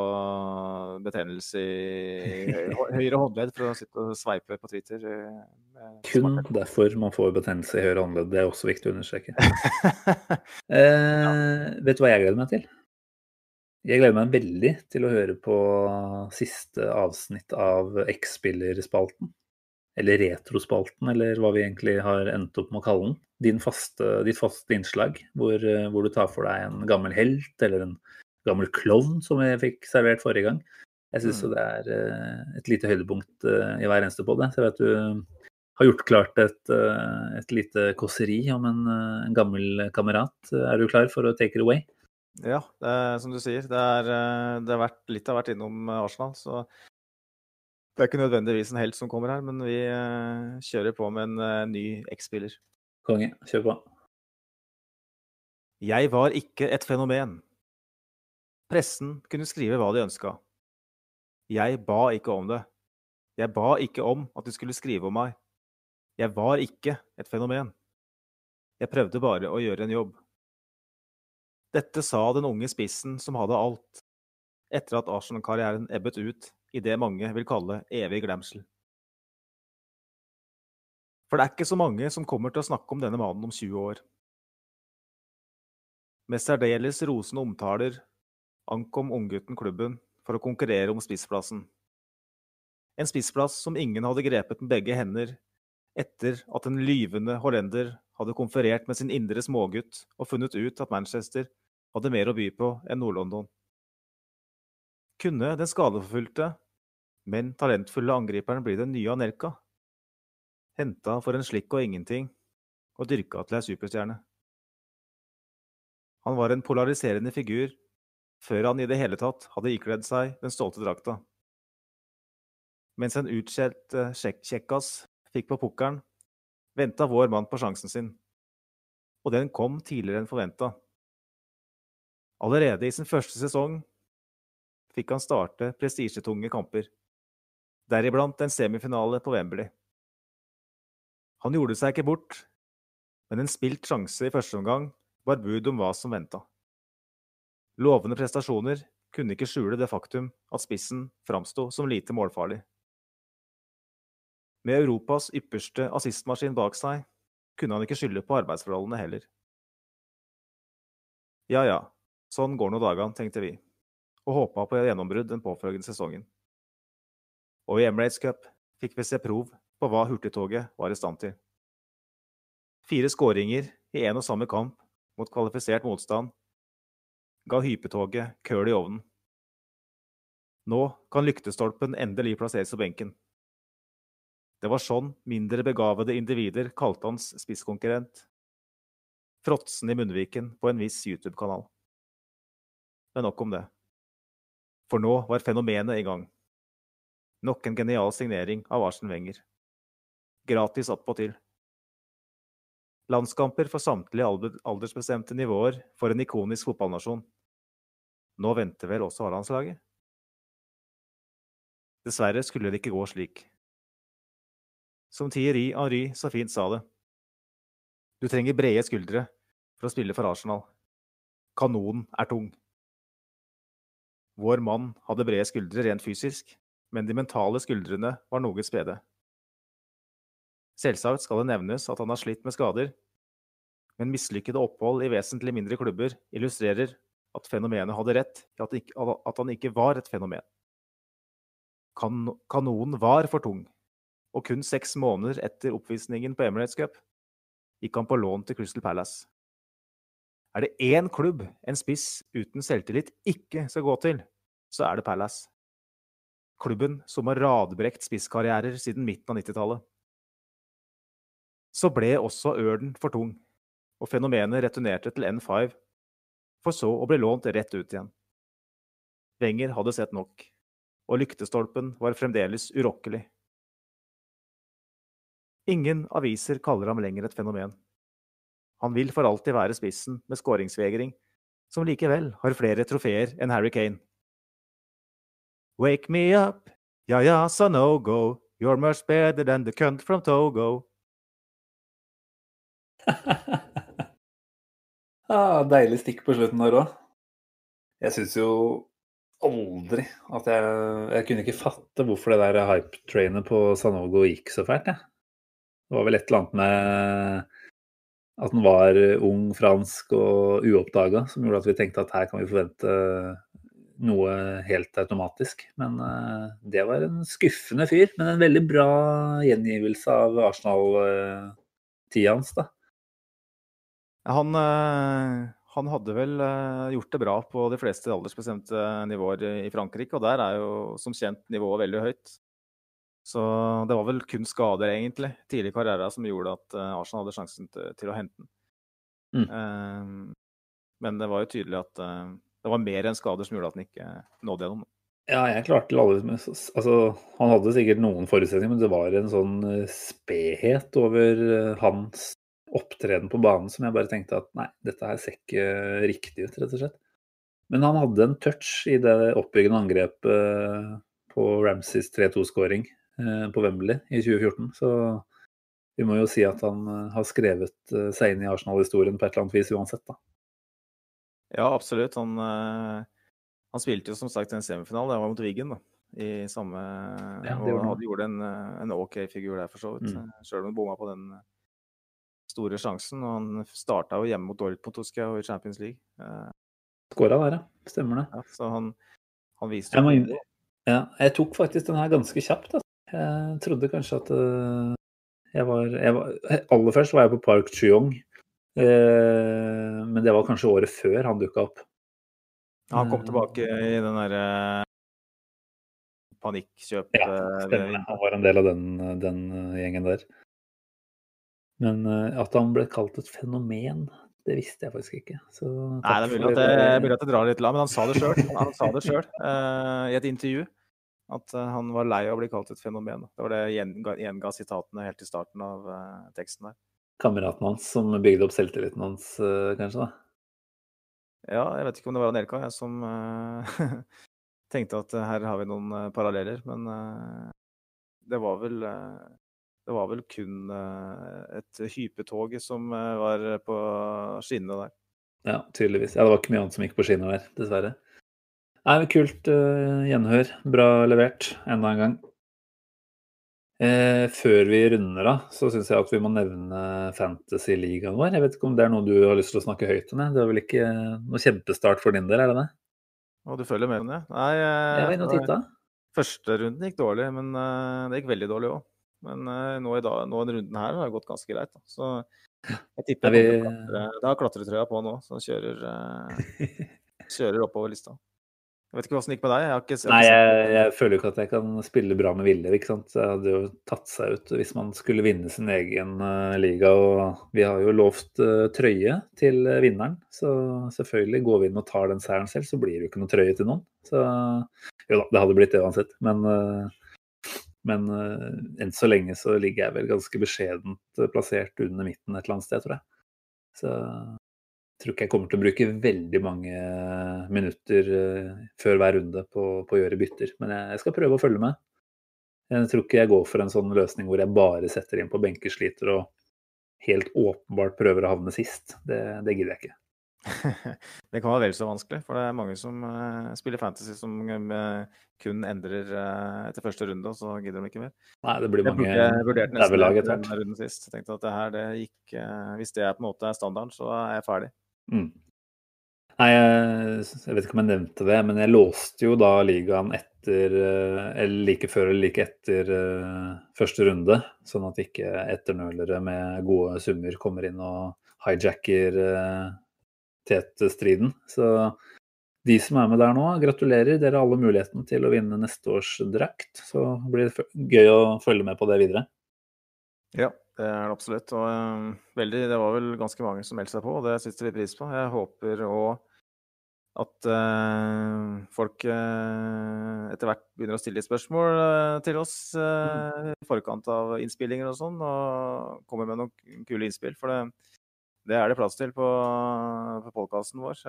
betennelse i høyre håndledd for å sitte og sveipe på Twitter. eh, Kun derfor man får betennelse i høyre håndledd. Det er også viktig å understreke. Eh, vet du hva jeg gleder meg til? Jeg gleder meg veldig til å høre på siste avsnitt av X-spillerspalten. Eller Retrospalten, eller hva vi egentlig har endt opp med å kalle den. Din faste, ditt faste innslag, hvor, eh, hvor du tar for deg en gammel helt eller en gammel klovn, som vi fikk servert forrige gang. Jeg syns Mm. det er eh, et lite høydepunkt eh, i hver eneste på Så jeg vet du har gjort klart et, et lite kåseri om en, en gammel kamerat. Er du klar for å take it away? Ja, det som du sier. Det er, det har vært, litt har vært innom Arsenal, så det er ikke nødvendigvis en helt som kommer her, men vi eh, kjører på med en eh, ny X-spiller. Konge, kjør på. Jeg var ikke et fenomen. Pressen kunne skrive hva de ønska. Jeg ba ikke om det. Jeg ba ikke om at de skulle skrive om meg. Jeg var ikke et fenomen. Jeg prøvde bare å gjøre en jobb. Dette sa den unge spissen som hadde alt, etter at Arsenal-karrieren ebbet ut i det mange vil kalle evig glemsel. For det er ikke så mange som kommer til å snakke om denne mannen om 20 år. Med særdeles rosende omtaler ankom unggutten klubben for å konkurrere om spissplassen. En spissplass som ingen hadde grepet med begge hender etter at en lyvende hollender hadde konferert med sin indre smågutt og funnet ut at Manchester hadde mer å by på enn Nord-London. Kunne den skadeforfulgte, men talentfulle angriperen blir den nye Anelka? Henta for en slikk og ingenting, og dyrka til ei superstjerne. Han var en polariserende figur før han i det hele tatt hadde ikledd seg den stolte drakta. Mens en utskjelt kjekkas fikk på pukkelen, venta vår mann på sjansen sin. Og den kom tidligere enn forventa. Allerede i sin første sesong fikk han starte prestisjetunge kamper, deriblant en semifinale på Wembley. Han gjorde seg ikke bort, men en spilt sjanse i første omgang var bud om hva som venta. Lovende prestasjoner kunne ikke skjule det faktum at spissen framsto som lite målfarlig. Med Europas ypperste assistmaskin bak seg kunne han ikke skylde på arbeidsforholdene heller. Ja ja, sånn går nå dagene, tenkte vi, og håpa på gjennombrudd den påfølgende sesongen. Og i Emirates Cup fikk vi se prov på hva hurtigtoget var i stand til. Fire skåringer i én og samme kamp mot kvalifisert motstand ga hypetoget køl i ovnen. Nå kan lyktestolpen endelig plasseres på benken. Det var sånn mindre begavede individer kalte hans spisskonkurrent. Fråtsen i munnviken på en viss YouTube-kanal. Men nok om det. For nå var fenomenet i gang. Nok en genial signering av Arsen Wenger. Gratis attpåtil. Landskamper for samtlige aldersbestemte nivåer for en ikonisk fotballnasjon. Nå venter vel også A-landslaget? Dessverre skulle det ikke gå slik. Som Thierry Henry så fint sa det. Du trenger brede skuldre for å spille for Arsenal. Kanonen er tung. Vår mann hadde brede skuldre rent fysisk, men de mentale skuldrene var noe spede. Selvsagt skal det nevnes at han har slitt med skader, men mislykkede opphold i vesentlig mindre klubber illustrerer at fenomenet hadde rett i at han ikke var et fenomen. Kan kanonen var for tung, og kun seks måneder etter oppvisningen på Emirates Cup gikk han på lån til Crystal Palace. Er det én klubb en spiss uten selvtillit ikke skal gå til, så er det Palace. Klubben som har radbrekt spisskarrierer siden midten av 90-tallet. Så ble også Ørden for tung, og fenomenet returnerte til N5, for så å bli lånt rett ut igjen. Wenger hadde sett nok, og lyktestolpen var fremdeles urokkelig. Ingen aviser kaller ham lenger et fenomen. Han vil for alltid være spissen med skåringsvegring, som likevel har flere trofeer enn Harry Kane. Wake me up, ja ja, sa no go, you're much better than the cunt from Togo. ah, deilig stikk på slutten der òg. Jeg syns jo aldri at jeg Jeg kunne ikke fatte hvorfor det der hype-trainet på Sanogo gikk så fælt, jeg. Det var vel et eller annet med at den var ung, fransk og uoppdaga, som gjorde at vi tenkte at her kan vi forvente noe helt automatisk. Men uh, det var en skuffende fyr. Men en veldig bra gjengivelse av Arsenal-tida hans, da. Han, uh, han, hadde vel uh, gjort det bra på de fleste aldersbestemte nivåer i Frankrike, og der er jo som kjent nivået veldig høyt. Så det var vel kun skader, egentlig, tidlig i karrieren som gjorde at Arsenal hadde sjansen til, til å hente den. Mm. Uh, men det var jo tydelig at det var mer enn skader som gjorde at han ikke nådde gjennom. Ja, jeg klarte alle Altså, han hadde sikkert noen forutsetninger, men det var en sånn spedhet over hans opptreden på banen som jeg bare tenkte at nei, dette her ser ikke riktig ut, rett og slett. Men han hadde en touch i det oppbyggende angrepet på Ramsays 3-2-skåring Eh, på Wembley i 2014. Så vi må jo si at han eh, har skrevet eh, seg inn i Arsenal-historien på et eller annet vis uansett, da. Ja, absolutt. Han, han, spilte jo som sagt en semifinale, det var mot Wiggen, da. i samme Ja, Og han. gjorde en, eh, en OK figur der, for så vidt. Mm. Sjøl om han bomma på den eh, store sjansen. Og han starta jo hjemme mot Dortmund, husker jeg, og i Champions League. Eh, Skåra der, ja. Stemmer det. ja, så han, han viste Jeg, jo inn... ja, jeg tok faktisk den her ganske kjapt. Altså. Jeg trodde kanskje at jeg var, jeg var Aller først var jeg på Park Chuyong. Eh, men det var kanskje året før han dukka opp. Han kom Eh, tilbake i den derre panikkjøp... Ja, eh, Stemmer. Han var en del av den, den gjengen der. Men at han ble kalt et fenomen, det visste jeg faktisk ikke. Så Nei, det er mulig at det, mulig at det drar litt langt, men han sa det sjøl. Han sa det sjøl i et intervju. At eh, han var lei av å bli kalt et fenomen. Det var det gjenga, gjenga sitatene helt i starten av uh, teksten der. Kameraten hans som bygde opp selvtilliten hans, øh, kanskje. da. Ja, jeg vet ikke om det var Anelka jeg som eh, tenkte at eh, her har vi noen eh, paralleller, men eh, det var vel eh, det var vel kun eh, et hypetog som eh, var på skinnene der. Ja, tydeligvis. Ja, det var ikke mye annet som gikk på skinner der, dessverre. Nei, Kult uh, gjenhør. Bra levert enda en gang. Eh, før vi runder av, så syns jeg at vi må nevne Fantasy-ligaen vår. Jeg vet ikke om det er noe du har lyst til å snakke høyt om? Det er vel ikke noe kjempestart for din del, er det det? Og du følger med med det? Nei, eh, Jeg var inne. Første runden gikk dårlig, men eh, det gikk veldig dårlig òg. Men eh, nå i dag, nå den runden her har det gått ganske greit. Da. Så jeg tipper Er jeg vi- klatre- Det har klatretrøya på nå, så kjører, eh, kjører oppover lista. Jeg vet ikke åssen det gikk med deg. Jeg ikke, jeg Nei, jeg, jeg føler jo ikke at jeg kan spille bra med Ville. ikke sant? Det hadde jo tatt seg ut hvis man skulle vinne sin egen uh, liga. Og vi har jo lovt uh, trøye til uh, vinneren, så selvfølgelig går vi inn og tar den seieren selv, så blir det jo ikke noe trøye til noen. Så jo da, det hadde blitt det uansett. Men, men enn så lenge så ligger jeg vel ganske beskjedent plassert under midten et eller annet sted, tror jeg. Så tror ikke jeg kommer til å bruke veldig mange minutter eh, før hver runde på, på å gjøre bytter. Men jeg, jeg skal prøve å følge med. Jeg tror ikke jeg går for en sånn løsning hvor jeg bare setter inn på benkesliter og helt åpenbart prøver å havne sist. Det, det gidder jeg ikke. det kan være vel så vanskelig, for det er mange som uh, spiller fantasy som uh, kun endrer uh, etter første runde, og så gidder de ikke mer. Nei, det blir mange burde vurdert nesten daue etter hvert. runden sist. Jeg tenkte at det her, det gikk eh, Hvis det er på en måte standarden, så er jeg ferdig. Mm. Nei, jeg, vet ikke om jeg nevnte det, men jeg låste jo da ligaen etter eh, Eller like før eller like etter eh, første runde, sånn at ikke etternølere med gode summer kommer inn og hijacker uh, tetstriden. Så de som er med der nå, gratulerer. Dere har alle muligheten til å vinne neste års drakt. Så blir det gøy å følge med på det videre. Ja, det er det absolutt. Og eh, veldig, det var vel ganske mange som meldte seg på, og det setter vi pris på. Jeg håper òg at uh, folk uh, etter hvert begynner å stille spørsmål uh, til oss i forkant av innspillinger og sånn, og kommer med noen kule innspill. For det, det er det plass til på, på podkasten vår.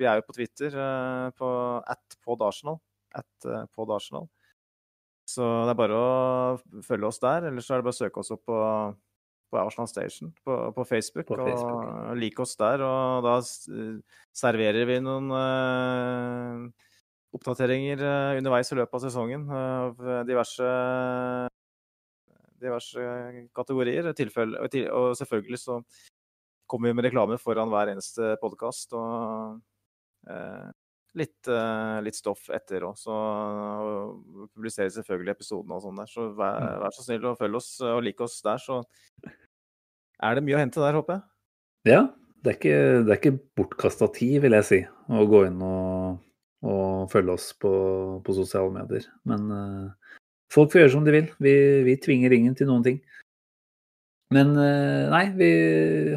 Vi er jo på Twitter på at podarsenal. At podarsenal. Så det er bare å følge oss der, eller så er det bare å søke oss opp på, på Arsenal Station på, på Facebook. På Facebook. Og like oss der, og da serverer vi noen uh, oppdateringer eh, underveis i løpet av sesongen eh, av diverse diverse kategorier. Tilfelle, og, selvfølgelig så kommer vi med reklame foran hver eneste podkast. Og litt, eh, litt stoff etter òg. Så og publiserer selvfølgelig episodene og sånn der. Så vær, Mm. vær så snill og følg oss og lik oss der, så er det mye å hente der, håper jeg. Ja, det er ikke, det er ikke bortkasta tid, vil jeg si, å gå inn og, og følge oss på, på sosiale medier. Men uh, folk får gjøre som de vil. Vi, vi tvinger ingen til noen ting. Men eh, nei, vi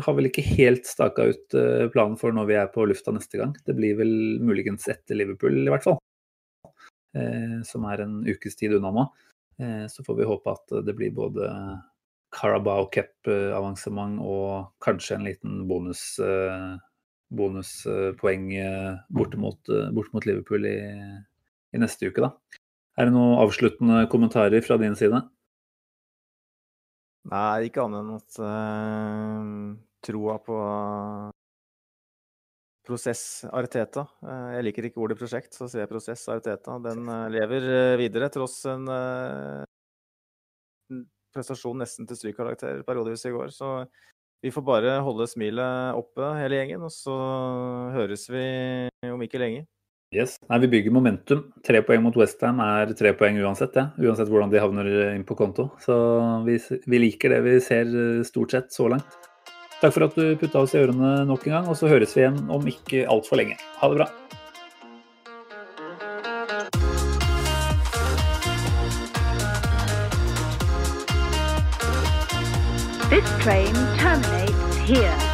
har vel ikke helt staka ut eh, planen for når vi er på lufta neste gang. Det blir vel muligens etter Liverpool, i hvert fall. Eh, som er en ukes tid unna nå. Så får vi håpe at det blir både Carabao Cup-avansement og kanskje en liten bonus, bonuspoeng bort mot Liverpool i, i neste uke, da. Er det noen avsluttende kommentarer fra din side? Nei, ikke annet enn at uh, troa på prosess Arteta. Eh, jeg liker ikke ordet prosjekt, så sier jeg prosess Arteta. Den eh, lever videre tross en prestasjon nesten til strykkarakter periodevis i går. Så vi får bare holde smilet oppe hele gjengen, og så høres vi om ikke lenge. Yes. Nei, vi bygger momentum. Tre poeng mot Westham er tre poeng uansett, ja. uansett hvordan de havner inn på konto. Så vi, vi liker det vi ser stort sett så langt. Takk for at du putta oss i ørene nok en gang, og så høres vi igjen om ikke altfor lenge. Ha det bra. This train terminates here.